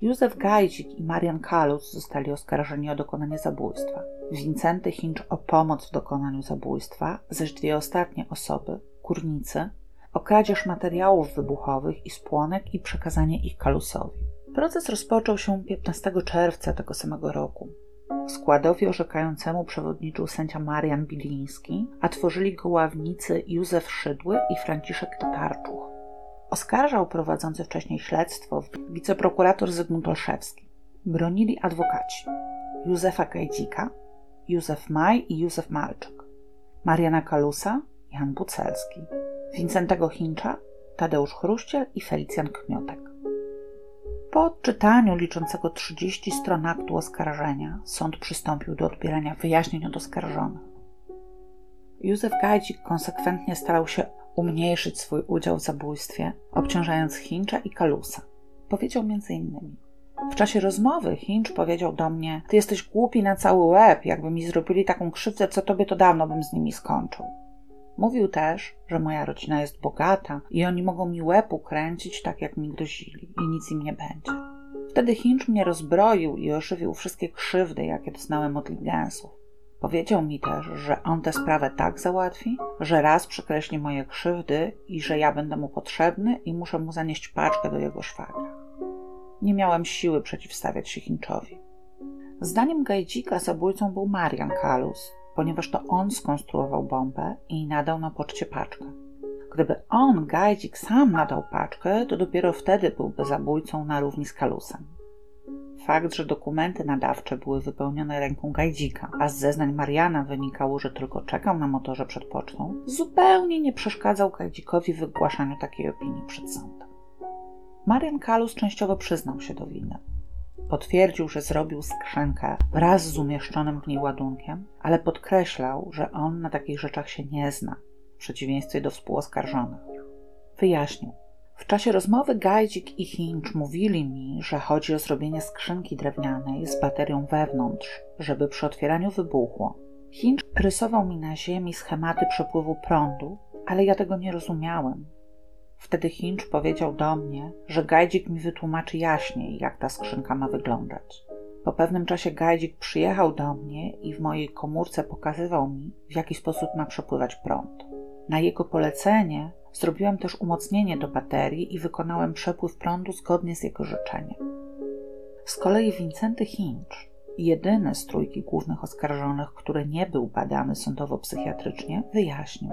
Józef Gajdzik i Marian Kalus zostali oskarżeni o dokonanie zabójstwa. Wincenty Hinch o pomoc w dokonaniu zabójstwa, zaś dwie ostatnie osoby, kurnicy, o kradzież materiałów wybuchowych i spłonek i przekazanie ich Kalusowi. Proces rozpoczął się 15 czerwca tego samego roku. Składowi orzekającemu przewodniczył sędzia Marian Biliński, a tworzyli go ławnicy Józef Szydły i Franciszek Tatarczuch. Oskarżał prowadzący wcześniej śledztwo wiceprokurator Zygmunt Olszewski. Bronili adwokaci Józefa Gajdzika, Józef Maj i Józef Malczyk, Mariana Kalusa, Jan Bucelski, Wincentego Hincza, Tadeusz Chruściel i Felicjan Kmiotek. Po odczytaniu liczącego 30 stron aktu oskarżenia sąd przystąpił do odbierania wyjaśnień od oskarżonych. Józef Gajdzik konsekwentnie starał się umniejszyć swój udział w zabójstwie, obciążając Hincza i Kalusa. Powiedział innymi w czasie rozmowy Hinch powiedział do mnie: Ty jesteś głupi na cały łeb, jakby mi zrobili taką krzywdę, co tobie to dawno bym z nimi skończył. Mówił też, że moja rodzina jest bogata i oni mogą mi łeb ukręcić tak, jak mi grozili i nic im nie będzie. Wtedy Hinch mnie rozbroił i ożywił wszystkie krzywdy, jakie doznałem od Ligensów. Powiedział mi też, że on tę sprawę tak załatwi, że raz przekreśli moje krzywdy i że ja będę mu potrzebny i muszę mu zanieść paczkę do jego szwagra. Nie miałem siły przeciwstawiać się Hinchowi. Zdaniem Gajdzika zabójcą był Marian Kalus, ponieważ to on skonstruował bombę i nadał na poczcie paczkę. Gdyby on, Gajdzik, sam nadał paczkę, to dopiero wtedy byłby zabójcą na równi z Kalusem. Fakt, że dokumenty nadawcze były wypełnione ręką Gajdzika, a z zeznań Mariana wynikało, że tylko czekał na motorze przed pocztą, zupełnie nie przeszkadzał Gajdzikowi w wygłaszaniu takiej opinii przed sądem. Marian Kalus częściowo przyznał się do winy. Potwierdził, że zrobił skrzynkę wraz z umieszczonym w niej ładunkiem, ale podkreślał, że on na takich rzeczach się nie zna, w przeciwieństwie do współoskarżonych. Wyjaśnił. W czasie rozmowy Gajdzik i Hinch mówili mi, że chodzi o zrobienie skrzynki drewnianej z baterią wewnątrz, żeby przy otwieraniu wybuchło. Hinch rysował mi na ziemi schematy przepływu prądu, ale ja tego nie rozumiałem, Wtedy Hinch powiedział do mnie, że Gajdzik mi wytłumaczy jaśniej, jak ta skrzynka ma wyglądać. Po pewnym czasie Gajdzik przyjechał do mnie i w mojej komórce pokazywał mi, w jaki sposób ma przepływać prąd. Na jego polecenie zrobiłem też umocnienie do baterii i wykonałem przepływ prądu zgodnie z jego życzeniem. Z kolei Wincenty Hinch, jedyny z trójki głównych oskarżonych, który nie był badany sądowo-psychiatrycznie, wyjaśnił,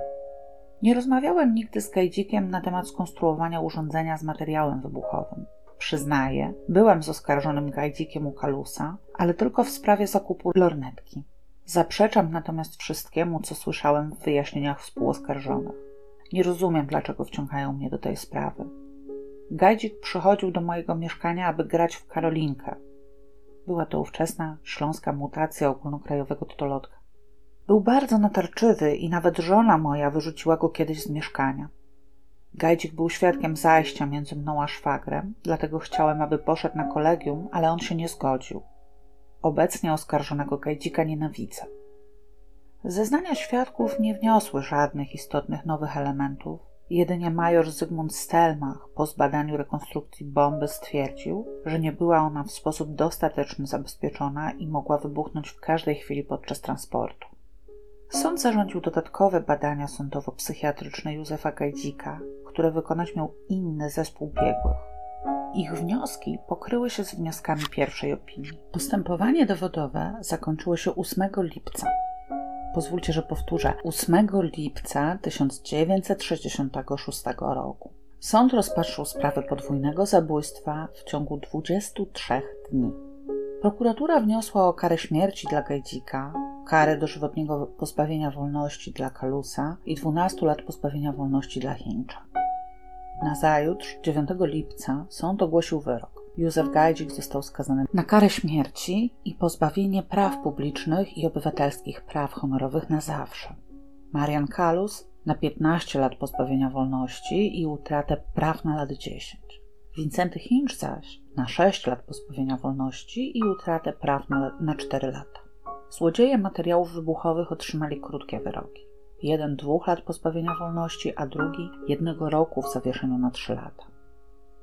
nie rozmawiałem nigdy z Gajdzikiem na temat skonstruowania urządzenia z materiałem wybuchowym. Przyznaję, byłem z oskarżonym Gajdzikiem u Kalusa, ale tylko w sprawie zakupu lornetki. Zaprzeczam natomiast wszystkiemu, co słyszałem w wyjaśnieniach współoskarżonych. Nie rozumiem, dlaczego wciągają mnie do tej sprawy. Gajdzik przychodził do mojego mieszkania, aby grać w Karolinkę. Była to ówczesna śląska mutacja ogólnokrajowego totolotka. Był bardzo natarczywy i nawet żona moja wyrzuciła go kiedyś z mieszkania. Gajdzik był świadkiem zajścia między mną a szwagrem, dlatego chciałem, aby poszedł na kolegium, ale on się nie zgodził. Obecnie oskarżonego Gajdzika nienawidzę. Zeznania świadków nie wniosły żadnych istotnych nowych elementów. Jedynie major Zygmunt Stelmach po zbadaniu rekonstrukcji bomby stwierdził, że nie była ona w sposób dostateczny zabezpieczona i mogła wybuchnąć w każdej chwili podczas transportu. Sąd zarządził dodatkowe badania sądowo-psychiatryczne Józefa Gajdzika, które wykonać miał inny zespół biegłych. Ich wnioski pokryły się z wnioskami pierwszej opinii. Postępowanie dowodowe zakończyło się 8 lipca. Pozwólcie, że powtórzę. 8 lipca 1966 roku. Sąd rozpatrzył sprawę podwójnego zabójstwa w ciągu 23 dni. Prokuratura wniosła o karę śmierci dla Gajdzika, karę dożywotniego pozbawienia wolności dla Kalusa i 12 lat pozbawienia wolności dla Chińcza. Nazajutrz, 9 lipca, sąd ogłosił wyrok. Józef Gajdzik został skazany na karę śmierci i pozbawienie praw publicznych i obywatelskich praw honorowych na zawsze. Marian Kalus na 15 lat pozbawienia wolności i utratę praw na lat 10. Wincenty Hinch zaś na 6 lat pozbawienia wolności i utratę praw na, na 4 lata. Złodzieje materiałów wybuchowych otrzymali krótkie wyroki. Jeden dwóch lat pozbawienia wolności, a drugi jednego roku w zawieszeniu na 3 lata.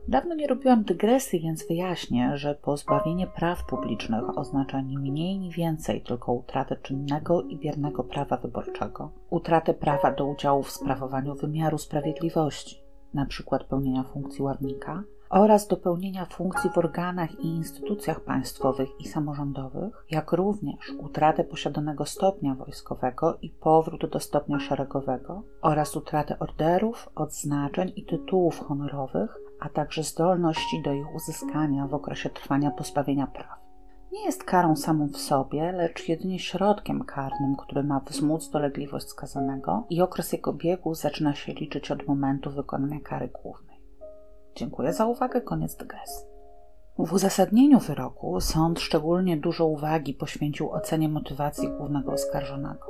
Dawno nie robiłam dygresji, więc wyjaśnię, że pozbawienie praw publicznych oznacza ni mniej, ni więcej tylko utratę czynnego i biernego prawa wyborczego, utratę prawa do udziału w sprawowaniu wymiaru sprawiedliwości, np. pełnienia funkcji ławnika, oraz do pełnienia funkcji w organach i instytucjach państwowych i samorządowych, jak również utratę posiadanego stopnia wojskowego i powrót do stopnia szeregowego oraz utratę orderów, odznaczeń i tytułów honorowych, a także zdolności do ich uzyskania w okresie trwania pozbawienia praw. Nie jest karą samą w sobie, lecz jedynie środkiem karnym, który ma wzmóc dolegliwość skazanego i okres jego biegu zaczyna się liczyć od momentu wykonania kary głównej. Dziękuję za uwagę, koniec dygresji. W uzasadnieniu wyroku sąd szczególnie dużo uwagi poświęcił ocenie motywacji głównego oskarżonego.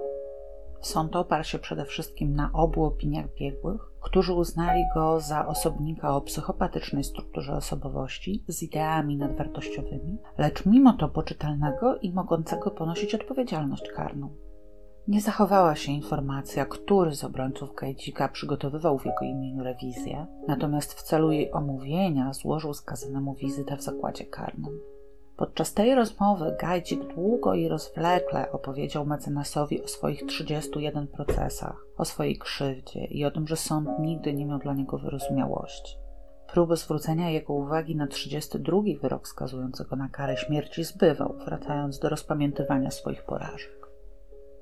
Sąd oparł się przede wszystkim na obu opiniach biegłych, którzy uznali go za osobnika o psychopatycznej strukturze osobowości z ideami nadwartościowymi, lecz mimo to poczytalnego i mogącego ponosić odpowiedzialność karną. Nie zachowała się informacja, który z obrońców Gajdzika przygotowywał w jego imieniu rewizję, natomiast w celu jej omówienia złożył skazanemu wizytę w zakładzie karnym. Podczas tej rozmowy Gajdzik długo i rozwlekle opowiedział mecenasowi o swoich 31 procesach, o swojej krzywdzie i o tym, że sąd nigdy nie miał dla niego wyrozumiałości. Próby zwrócenia jego uwagi na 32 wyrok skazujący go na karę śmierci zbywał, wracając do rozpamiętywania swoich porażek.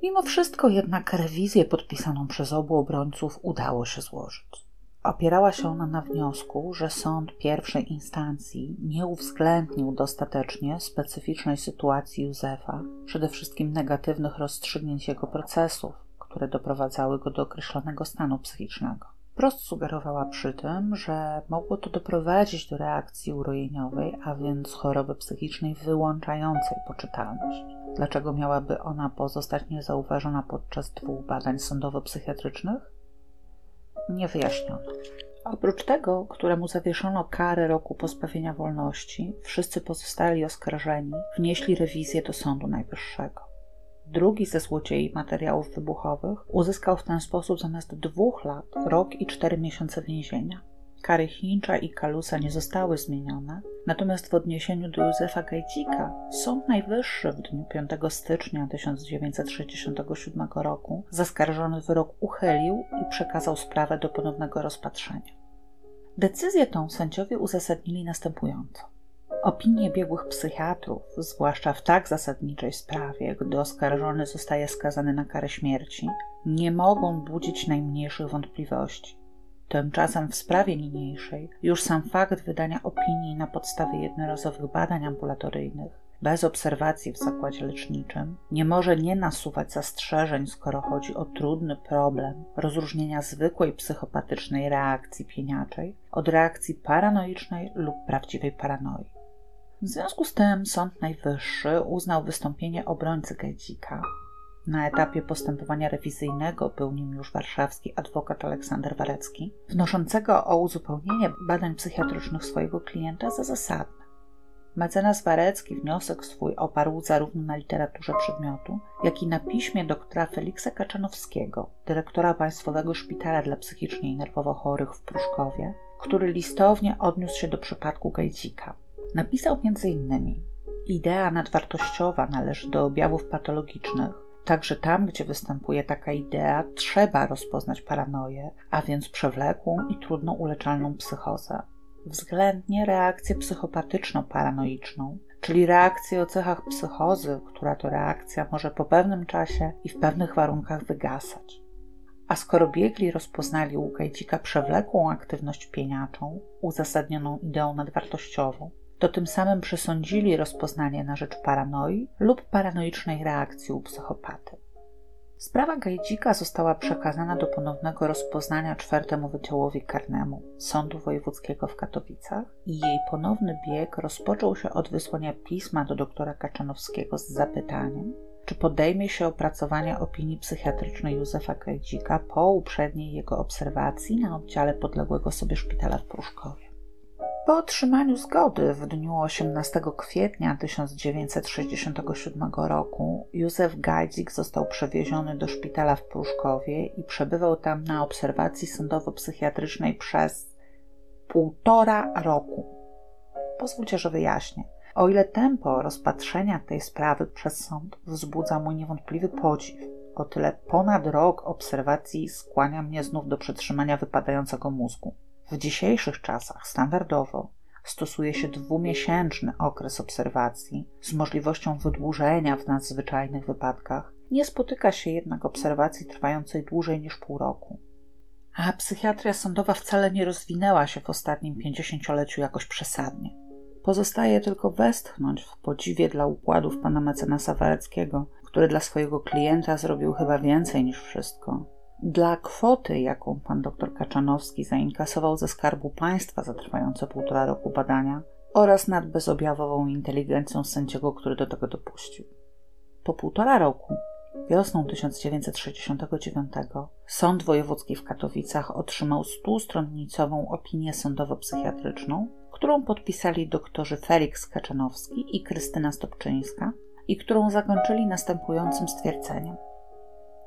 Mimo wszystko jednak rewizję podpisaną przez obu obrońców udało się złożyć. Opierała się ona na wniosku, że sąd pierwszej instancji nie uwzględnił dostatecznie specyficznej sytuacji Józefa, przede wszystkim negatywnych rozstrzygnięć jego procesów, które doprowadzały go do określonego stanu psychicznego. Prost sugerowała przy tym, że mogło to doprowadzić do reakcji urojeniowej, a więc choroby psychicznej wyłączającej poczytalność. Dlaczego miałaby ona pozostać niezauważona podczas dwóch badań sądowo-psychiatrycznych? nie wyjaśniono. Oprócz tego, któremu zawieszono karę roku pozbawienia wolności, wszyscy pozostali oskarżeni wnieśli rewizję do Sądu Najwyższego. Drugi ze złodziei materiałów wybuchowych uzyskał w ten sposób zamiast dwóch lat rok i cztery miesiące więzienia. Kary Hincza i Kalusa nie zostały zmienione, natomiast w odniesieniu do Józefa Gajdzika Sąd Najwyższy w dniu 5 stycznia 1967 roku zaskarżony wyrok uchylił i przekazał sprawę do ponownego rozpatrzenia. Decyzję tą sędziowie uzasadnili następująco. Opinie biegłych psychiatrów, zwłaszcza w tak zasadniczej sprawie, gdy oskarżony zostaje skazany na karę śmierci, nie mogą budzić najmniejszych wątpliwości. Tymczasem w sprawie niniejszej już sam fakt wydania opinii na podstawie jednorazowych badań ambulatoryjnych, bez obserwacji w zakładzie leczniczym, nie może nie nasuwać zastrzeżeń, skoro chodzi o trudny problem rozróżnienia zwykłej psychopatycznej reakcji pieniaczej od reakcji paranoicznej lub prawdziwej paranoi. W związku z tym Sąd Najwyższy uznał wystąpienie obrońcy Gajdzika na etapie postępowania rewizyjnego był nim już warszawski adwokat Aleksander Warecki, wnoszącego o uzupełnienie badań psychiatrycznych swojego klienta za zasadne. Mecenas Warecki wniosek swój oparł zarówno na literaturze przedmiotu, jak i na piśmie doktora Feliksa Kaczanowskiego, dyrektora Państwowego Szpitala dla Psychicznie i Nerwowo Chorych w Pruszkowie, który listownie odniósł się do przypadku Gajdzika. Napisał m.in. Idea nadwartościowa należy do objawów patologicznych, Także tam, gdzie występuje taka idea, trzeba rozpoznać paranoję, a więc przewlekłą i trudno uleczalną psychozę. względnie reakcję psychopatyczno-paranoiczną, czyli reakcję o cechach psychozy, która to reakcja może po pewnym czasie i w pewnych warunkach wygasać. A skoro biegli rozpoznali u Gajdzika przewlekłą aktywność pieniaczą, uzasadnioną ideą nadwartościową, to tym samym przesądzili rozpoznanie na rzecz paranoi lub paranoicznej reakcji u psychopaty. Sprawa Gajdzika została przekazana do ponownego rozpoznania czwartemu Wydziałowi Karnemu Sądu Wojewódzkiego w Katowicach i jej ponowny bieg rozpoczął się od wysłania pisma do doktora Kaczanowskiego z zapytaniem, czy podejmie się opracowania opinii psychiatrycznej Józefa Gajdzika po uprzedniej jego obserwacji na oddziale podległego sobie szpitala w Pruszkowie. Po otrzymaniu zgody w dniu 18 kwietnia 1967 roku Józef Gajdzik został przewieziony do szpitala w Pruszkowie i przebywał tam na obserwacji sądowo-psychiatrycznej przez półtora roku. Pozwólcie, że wyjaśnię. O ile tempo rozpatrzenia tej sprawy przez sąd wzbudza mój niewątpliwy podziw, o tyle ponad rok obserwacji skłania mnie znów do przetrzymania wypadającego mózgu. W dzisiejszych czasach standardowo stosuje się dwumiesięczny okres obserwacji z możliwością wydłużenia w nadzwyczajnych wypadkach. Nie spotyka się jednak obserwacji trwającej dłużej niż pół roku. A psychiatria sądowa wcale nie rozwinęła się w ostatnim pięćdziesięcioleciu jakoś przesadnie. Pozostaje tylko westchnąć w podziwie dla układów pana mecenasa Wareckiego, który dla swojego klienta zrobił chyba więcej niż wszystko dla kwoty, jaką pan dr Kaczanowski zainkasował ze skarbu państwa za trwające półtora roku badania oraz nad bezobjawową inteligencją sędziego, który do tego dopuścił. Po półtora roku, wiosną 1969, Sąd Wojewódzki w Katowicach otrzymał stustronnicową opinię sądowo-psychiatryczną, którą podpisali doktorzy Felix Kaczanowski i Krystyna Stopczyńska i którą zakończyli następującym stwierdzeniem –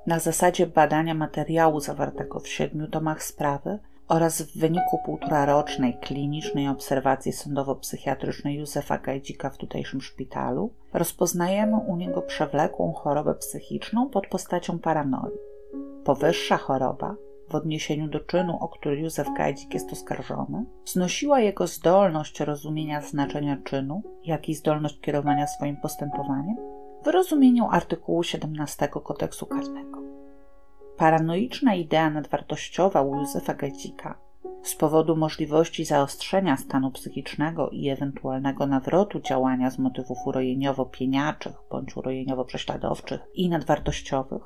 na zasadzie badania materiału zawartego w siedmiu tomach sprawy oraz w wyniku półtorarocznej klinicznej obserwacji sądowo-psychiatrycznej Józefa Gajdzika w tutejszym szpitalu, rozpoznajemy u niego przewlekłą chorobę psychiczną pod postacią paranoi. Powyższa choroba, w odniesieniu do czynu, o który Józef Gajdzik jest oskarżony, znosiła jego zdolność rozumienia znaczenia czynu, jak i zdolność kierowania swoim postępowaniem w rozumieniu artykułu 17 kodeksu karnego. Paranoiczna idea nadwartościowa u Józefa Gajdzika z powodu możliwości zaostrzenia stanu psychicznego i ewentualnego nawrotu działania z motywów urojeniowo-pieniaczych bądź urojeniowo-prześladowczych i nadwartościowych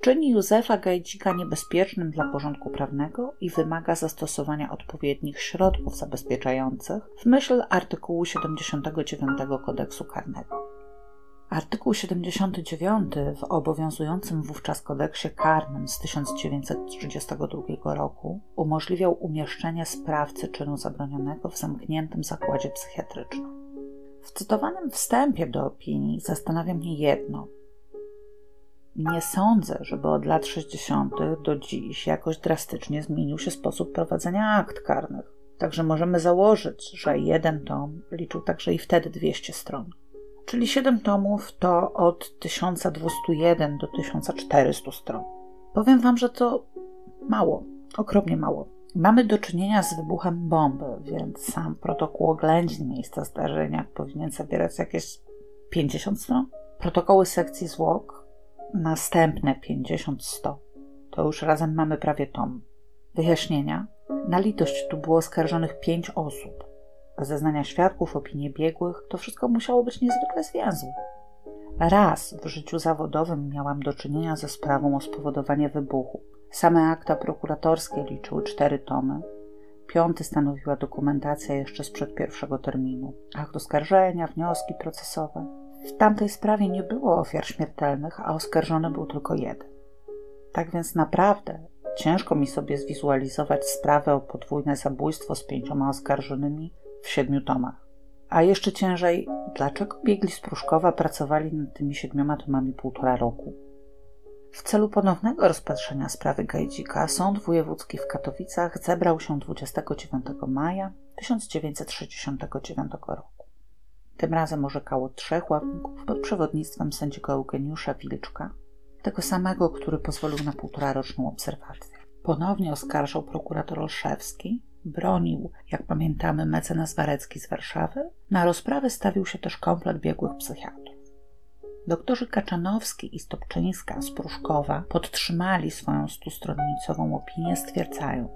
czyni Józefa Gajdzika niebezpiecznym dla porządku prawnego i wymaga zastosowania odpowiednich środków zabezpieczających w myśl artykułu 79 kodeksu karnego. Artykuł 79 w obowiązującym wówczas kodeksie karnym z 1932 roku umożliwiał umieszczenie sprawcy czynu zabronionego w zamkniętym zakładzie psychiatrycznym. W cytowanym wstępie do opinii zastanawia mnie jedno. Nie sądzę, żeby od lat 60. do dziś jakoś drastycznie zmienił się sposób prowadzenia akt karnych. Także możemy założyć, że jeden tom liczył także i wtedy 200 stron czyli 7 tomów to od 1201 do 1400 stron. Powiem Wam, że to mało, okropnie mało. Mamy do czynienia z wybuchem bomby, więc sam protokół oględzin miejsca zdarzenia powinien zawierać jakieś 50 stron. Protokoły sekcji zwłok następne 50-100. To już razem mamy prawie tom. Wyjaśnienia. Na litość tu było oskarżonych 5 osób zeznania świadków, opinie biegłych, to wszystko musiało być niezwykle zwięzłe. Raz w życiu zawodowym miałam do czynienia ze sprawą o spowodowanie wybuchu. Same akta prokuratorskie liczyły cztery tomy. Piąty stanowiła dokumentacja jeszcze sprzed pierwszego terminu. Akt oskarżenia, wnioski procesowe. W tamtej sprawie nie było ofiar śmiertelnych, a oskarżony był tylko jeden. Tak więc naprawdę ciężko mi sobie zwizualizować sprawę o podwójne zabójstwo z pięcioma oskarżonymi w siedmiu tomach. A jeszcze ciężej, dlaczego biegli z Pruszkowa pracowali nad tymi siedmioma tomami półtora roku? W celu ponownego rozpatrzenia sprawy Gajdzika Sąd Wojewódzki w Katowicach zebrał się 29 maja 1969 roku. Tym razem orzekało trzech ławników pod przewodnictwem sędziego Eugeniusza Wilczka, tego samego, który pozwolił na półtora roczną obserwację. Ponownie oskarżał prokurator Olszewski, bronił, jak pamiętamy, mecenas Warecki z Warszawy, na rozprawę stawił się też komplet biegłych psychiatrów. Doktorzy Kaczanowski i Stopczyńska z Pruszkowa podtrzymali swoją stustronnicową opinię, stwierdzając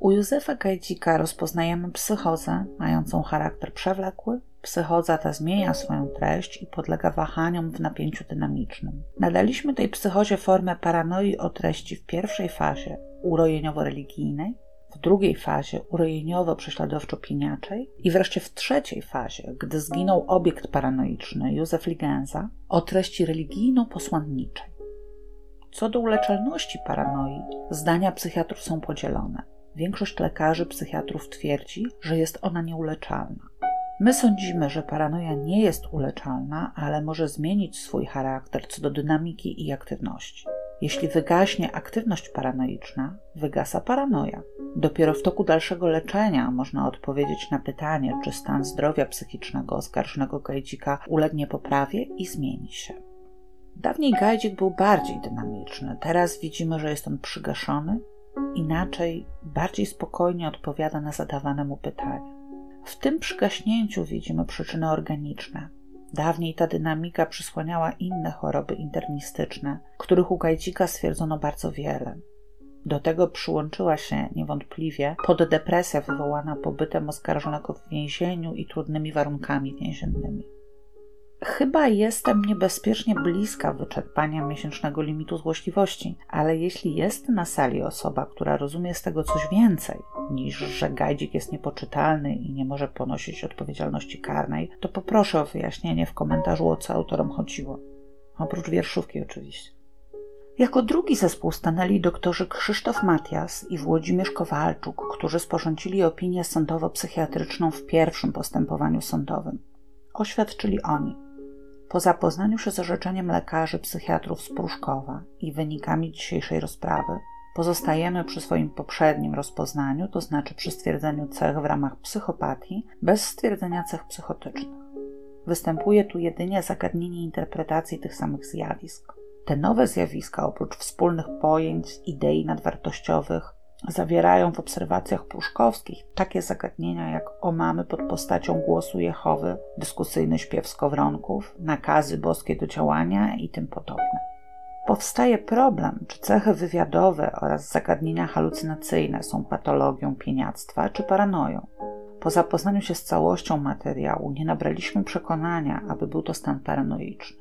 U Józefa Gajdzika rozpoznajemy psychozę mającą charakter przewlekły, Psychoza ta zmienia swoją treść i podlega wahaniom w napięciu dynamicznym. Nadaliśmy tej psychozie formę paranoi o treści w pierwszej fazie urojeniowo-religijnej, w drugiej fazie urojeniowo-prześladowczo-pieniaczej i wreszcie w trzeciej fazie, gdy zginął obiekt paranoiczny Józef Ligenza, o treści religijno-posłanniczej. Co do uleczalności paranoi, zdania psychiatrów są podzielone. Większość lekarzy psychiatrów twierdzi, że jest ona nieuleczalna. My sądzimy, że paranoja nie jest uleczalna, ale może zmienić swój charakter co do dynamiki i aktywności. Jeśli wygaśnie aktywność paranoiczna, wygasa paranoja. Dopiero w toku dalszego leczenia można odpowiedzieć na pytanie, czy stan zdrowia psychicznego oskarżonego Gajdzika ulegnie poprawie i zmieni się. Dawniej Gajdzik był bardziej dynamiczny, teraz widzimy, że jest on przygaszony, inaczej, bardziej spokojnie odpowiada na zadawane mu pytania. W tym przygaśnięciu widzimy przyczyny organiczne. Dawniej ta dynamika przysłaniała inne choroby internistyczne, których u Gajdzika stwierdzono bardzo wiele. Do tego przyłączyła się niewątpliwie poddepresja wywołana pobytem oskarżonego w więzieniu i trudnymi warunkami więziennymi. Chyba jestem niebezpiecznie bliska wyczerpania miesięcznego limitu złośliwości, ale jeśli jest na sali osoba, która rozumie z tego coś więcej niż, że gajdzik jest niepoczytalny i nie może ponosić odpowiedzialności karnej, to poproszę o wyjaśnienie w komentarzu, o co autorom chodziło. Oprócz wierszówki oczywiście. Jako drugi zespół stanęli doktorzy Krzysztof Matias i Włodzimierz Kowalczuk, którzy sporządzili opinię sądowo-psychiatryczną w pierwszym postępowaniu sądowym. Oświadczyli oni – po zapoznaniu się z orzeczeniem lekarzy psychiatrów z Pruszkowa i wynikami dzisiejszej rozprawy, pozostajemy przy swoim poprzednim rozpoznaniu, to znaczy przy stwierdzeniu cech w ramach psychopatii, bez stwierdzenia cech psychotycznych. Występuje tu jedynie zagadnienie interpretacji tych samych zjawisk. Te nowe zjawiska, oprócz wspólnych pojęć, idei nadwartościowych, zawierają w obserwacjach pruszkowskich takie zagadnienia jak omamy pod postacią głosu Jehowy, dyskusyjny śpiew skowronków, nakazy boskie do działania i tym podobne. Powstaje problem, czy cechy wywiadowe oraz zagadnienia halucynacyjne są patologią pieniactwa czy paranoją. Po zapoznaniu się z całością materiału nie nabraliśmy przekonania, aby był to stan paranoiczny.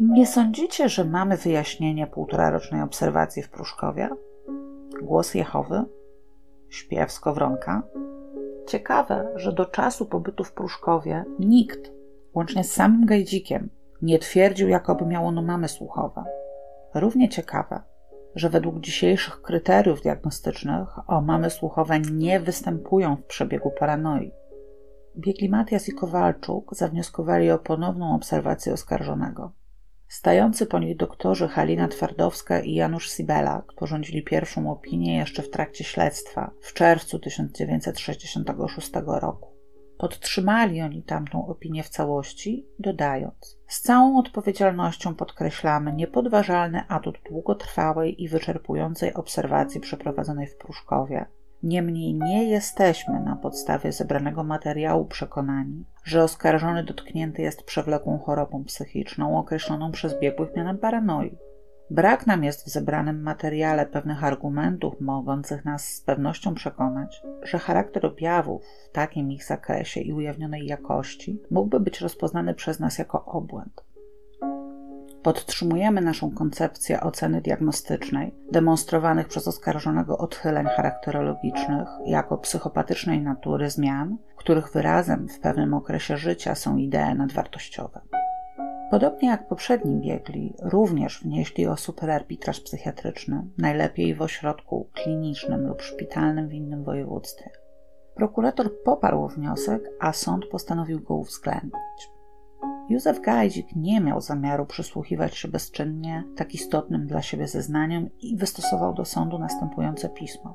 Nie sądzicie, że mamy wyjaśnienie półtorarocznej obserwacji w Pruszkowie? Głos Jehowy, śpiew skowronka. Ciekawe, że do czasu pobytu w Pruszkowie nikt, łącznie z samym Gajdzikiem, nie twierdził, jakoby miał ono mamy słuchowe. Równie ciekawe, że według dzisiejszych kryteriów diagnostycznych o mamy słuchowe nie występują w przebiegu paranoi. Biegli Matias i Kowalczuk zawnioskowali o ponowną obserwację oskarżonego. Stający po nich doktorzy Halina Twardowska i Janusz Sibelak porządzili pierwszą opinię jeszcze w trakcie śledztwa w czerwcu 1966 roku. Podtrzymali oni tamtą opinię w całości, dodając: Z całą odpowiedzialnością podkreślamy niepodważalny atut długotrwałej i wyczerpującej obserwacji przeprowadzonej w Pruszkowie, Niemniej nie jesteśmy na podstawie zebranego materiału przekonani, że oskarżony dotknięty jest przewlekłą chorobą psychiczną określoną przez biegłych mianem paranoi. Brak nam jest w zebranym materiale pewnych argumentów mogących nas z pewnością przekonać, że charakter objawów w takim ich zakresie i ujawnionej jakości mógłby być rozpoznany przez nas jako obłęd. Podtrzymujemy naszą koncepcję oceny diagnostycznej, demonstrowanych przez oskarżonego odchyleń charakterologicznych jako psychopatycznej natury zmian, których wyrazem w pewnym okresie życia są idee nadwartościowe. Podobnie jak poprzedni biegli, również wnieśli o superarbitraż psychiatryczny, najlepiej w ośrodku klinicznym lub szpitalnym w innym województwie. Prokurator poparł wniosek, a sąd postanowił go uwzględnić. Józef Gajdzik nie miał zamiaru przysłuchiwać się bezczynnie tak istotnym dla siebie zeznaniom i wystosował do sądu następujące pismo.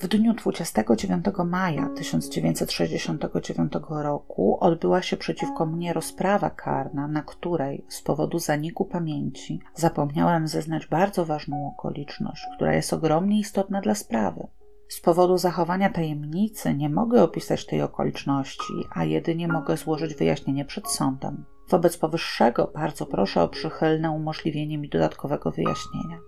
W dniu 29 maja 1969 roku odbyła się przeciwko mnie rozprawa karna, na której z powodu zaniku pamięci zapomniałem zeznać bardzo ważną okoliczność, która jest ogromnie istotna dla sprawy. Z powodu zachowania tajemnicy nie mogę opisać tej okoliczności, a jedynie mogę złożyć wyjaśnienie przed sądem. Wobec powyższego bardzo proszę o przychylne umożliwienie mi dodatkowego wyjaśnienia.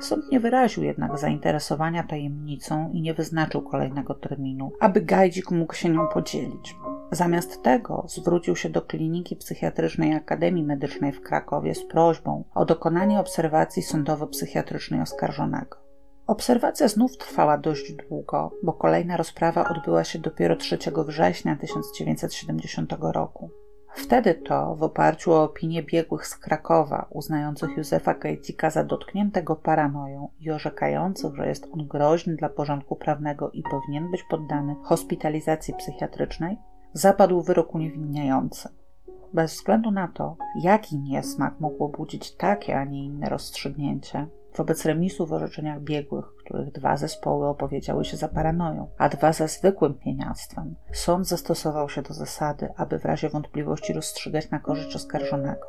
Sąd nie wyraził jednak zainteresowania tajemnicą i nie wyznaczył kolejnego terminu, aby Gajdzik mógł się nią podzielić. Zamiast tego zwrócił się do Kliniki Psychiatrycznej Akademii Medycznej w Krakowie z prośbą o dokonanie obserwacji sądowo-psychiatrycznej oskarżonego. Obserwacja znów trwała dość długo, bo kolejna rozprawa odbyła się dopiero 3 września 1970 roku. Wtedy to, w oparciu o opinię biegłych z Krakowa, uznających Józefa Kejcika za dotkniętego paranoją i orzekających, że jest on groźny dla porządku prawnego i powinien być poddany hospitalizacji psychiatrycznej, zapadł wyrok uniewinniający. Bez względu na to, jaki niesmak mogło budzić takie, a nie inne rozstrzygnięcie, wobec remisu w orzeczeniach biegłych, których dwa zespoły opowiedziały się za paranoją, a dwa za zwykłym pieniactwem, sąd zastosował się do zasady, aby w razie wątpliwości rozstrzygać na korzyść oskarżonego.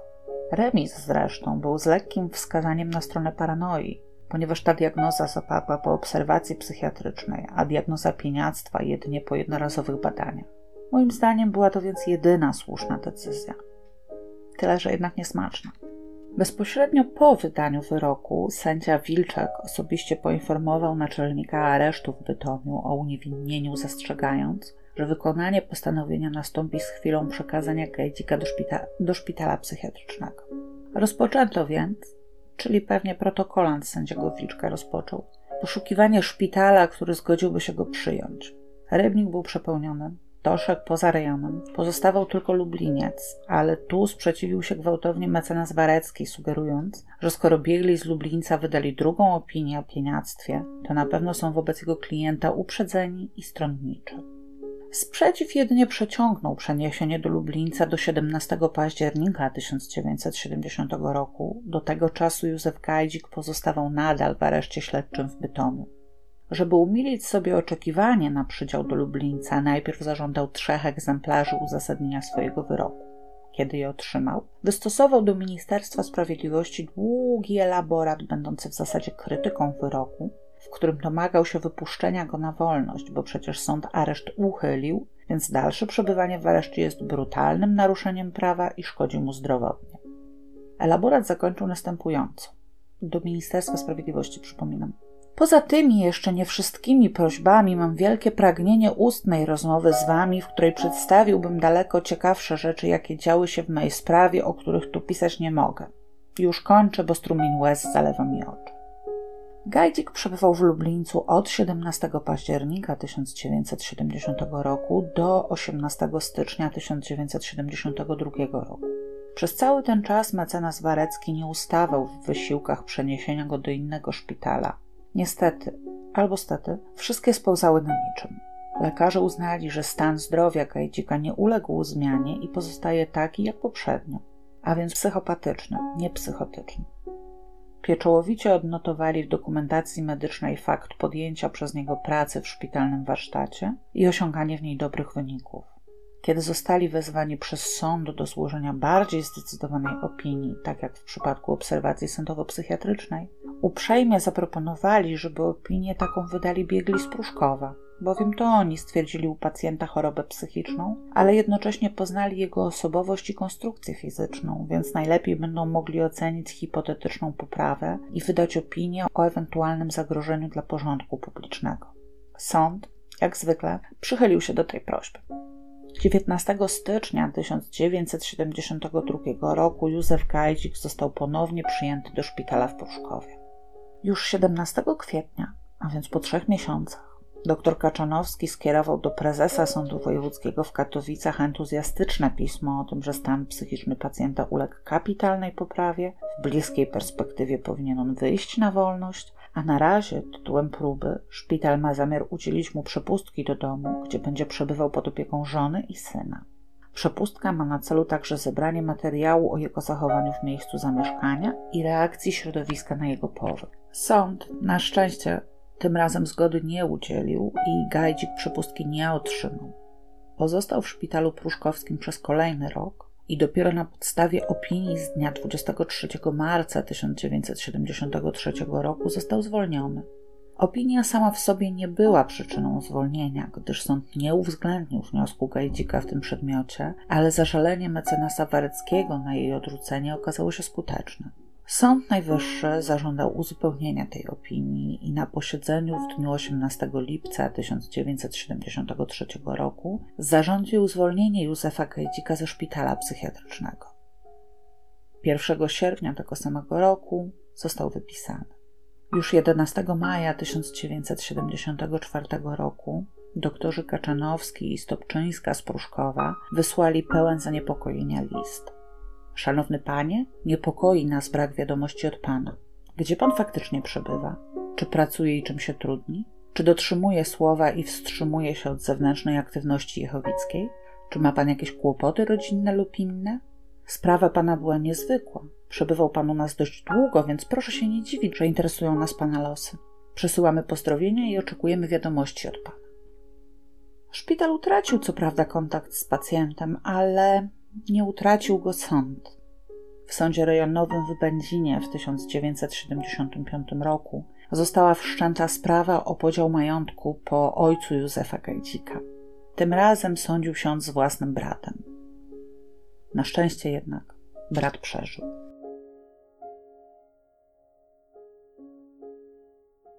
Remis zresztą był z lekkim wskazaniem na stronę paranoi, ponieważ ta diagnoza zapadła po obserwacji psychiatrycznej, a diagnoza pieniactwa jedynie po jednorazowych badaniach. Moim zdaniem była to więc jedyna słuszna decyzja. Tyle, że jednak niesmaczna. Bezpośrednio po wydaniu wyroku sędzia Wilczek osobiście poinformował naczelnika aresztu w Bytomiu o uniewinnieniu, zastrzegając, że wykonanie postanowienia nastąpi z chwilą przekazania Kejdzika do, szpita do szpitala psychiatrycznego. Rozpoczęto więc, czyli pewnie protokolant sędziego Wilczka rozpoczął, poszukiwanie szpitala, który zgodziłby się go przyjąć. Rybnik był przepełniony, Toszek poza rejonem. Pozostawał tylko Lubliniec, ale tu sprzeciwił się gwałtownie mecenas Warecki, sugerując, że skoro biegli z Lublińca wydali drugą opinię o pieniactwie, to na pewno są wobec jego klienta uprzedzeni i stronniczy. Sprzeciw jedynie przeciągnął przeniesienie do Lublińca do 17 października 1970 roku. Do tego czasu Józef Gajdzik pozostawał nadal w areszcie śledczym w Bytomiu. Żeby umilić sobie oczekiwanie na przydział do Lublińca, najpierw zażądał trzech egzemplarzy uzasadnienia swojego wyroku. Kiedy je otrzymał, wystosował do Ministerstwa Sprawiedliwości długi elaborat, będący w zasadzie krytyką wyroku, w którym domagał się wypuszczenia go na wolność, bo przecież sąd areszt uchylił, więc dalsze przebywanie w areszcie jest brutalnym naruszeniem prawa i szkodzi mu zdrowotnie. Elaborat zakończył następująco. Do Ministerstwa Sprawiedliwości przypominam. Poza tymi jeszcze nie wszystkimi prośbami mam wielkie pragnienie ustnej rozmowy z wami, w której przedstawiłbym daleko ciekawsze rzeczy, jakie działy się w mojej sprawie, o których tu pisać nie mogę. Już kończę, bo strumień łez zalewa mi oczy. Gajdzik przebywał w Lublińcu od 17 października 1970 roku do 18 stycznia 1972 roku. Przez cały ten czas mecenas Warecki nie ustawał w wysiłkach przeniesienia go do innego szpitala, Niestety, albo stety, wszystkie spełzały na niczym. Lekarze uznali, że stan zdrowia Kajdzika nie uległ zmianie i pozostaje taki jak poprzednio, a więc psychopatyczny, nie psychotyczny. Pieczołowicie odnotowali w dokumentacji medycznej fakt podjęcia przez niego pracy w szpitalnym warsztacie i osiąganie w niej dobrych wyników. Kiedy zostali wezwani przez sąd do złożenia bardziej zdecydowanej opinii, tak jak w przypadku obserwacji sądowo-psychiatrycznej, uprzejmie zaproponowali, żeby opinię taką wydali biegli z Pruszkowa, bowiem to oni stwierdzili u pacjenta chorobę psychiczną, ale jednocześnie poznali jego osobowość i konstrukcję fizyczną, więc najlepiej będą mogli ocenić hipotetyczną poprawę i wydać opinię o ewentualnym zagrożeniu dla porządku publicznego. Sąd, jak zwykle, przychylił się do tej prośby. 19 stycznia 1972 roku Józef Gajdzik został ponownie przyjęty do szpitala w Pruszkowie. Już 17 kwietnia, a więc po trzech miesiącach, dr Kaczanowski skierował do prezesa Sądu Wojewódzkiego w Katowicach entuzjastyczne pismo o tym, że stan psychiczny pacjenta uległ kapitalnej poprawie, w bliskiej perspektywie powinien on wyjść na wolność, a na razie, tytułem próby, szpital ma zamiar udzielić mu przepustki do domu, gdzie będzie przebywał pod opieką żony i syna. Przepustka ma na celu także zebranie materiału o jego zachowaniu w miejscu zamieszkania i reakcji środowiska na jego powyk. Sąd, na szczęście, tym razem zgody nie udzielił i Gajdzik przepustki nie otrzymał. Pozostał w szpitalu pruszkowskim przez kolejny rok, i dopiero na podstawie opinii z dnia 23 marca 1973 roku został zwolniony. Opinia sama w sobie nie była przyczyną zwolnienia, gdyż sąd nie uwzględnił wniosku Gajdzika w tym przedmiocie, ale zażalenie mecenasa Wareckiego na jej odrzucenie okazało się skuteczne. Sąd Najwyższy zażądał uzupełnienia tej opinii i na posiedzeniu w dniu 18 lipca 1973 roku zarządził zwolnienie Józefa Gajdzika ze szpitala psychiatrycznego. 1 sierpnia tego samego roku został wypisany. Już 11 maja 1974 roku doktorzy Kaczanowski i Stopczyńska z Pruszkowa wysłali pełen zaniepokojenia list. Szanowny panie, niepokoi nas brak wiadomości od pana. Gdzie pan faktycznie przebywa? Czy pracuje i czym się trudni? Czy dotrzymuje słowa i wstrzymuje się od zewnętrznej aktywności jechowickiej? Czy ma pan jakieś kłopoty rodzinne lub inne? Sprawa pana była niezwykła. Przebywał pan u nas dość długo, więc proszę się nie dziwić, że interesują nas pana losy. Przesyłamy pozdrowienia i oczekujemy wiadomości od pana. Szpital utracił co prawda kontakt z pacjentem, ale nie utracił go sąd. W sądzie rejonowym w Będzinie w 1975 roku została wszczęta sprawa o podział majątku po ojcu Józefa Gajdzika. Tym razem sądził się on z własnym bratem. Na szczęście jednak brat przeżył.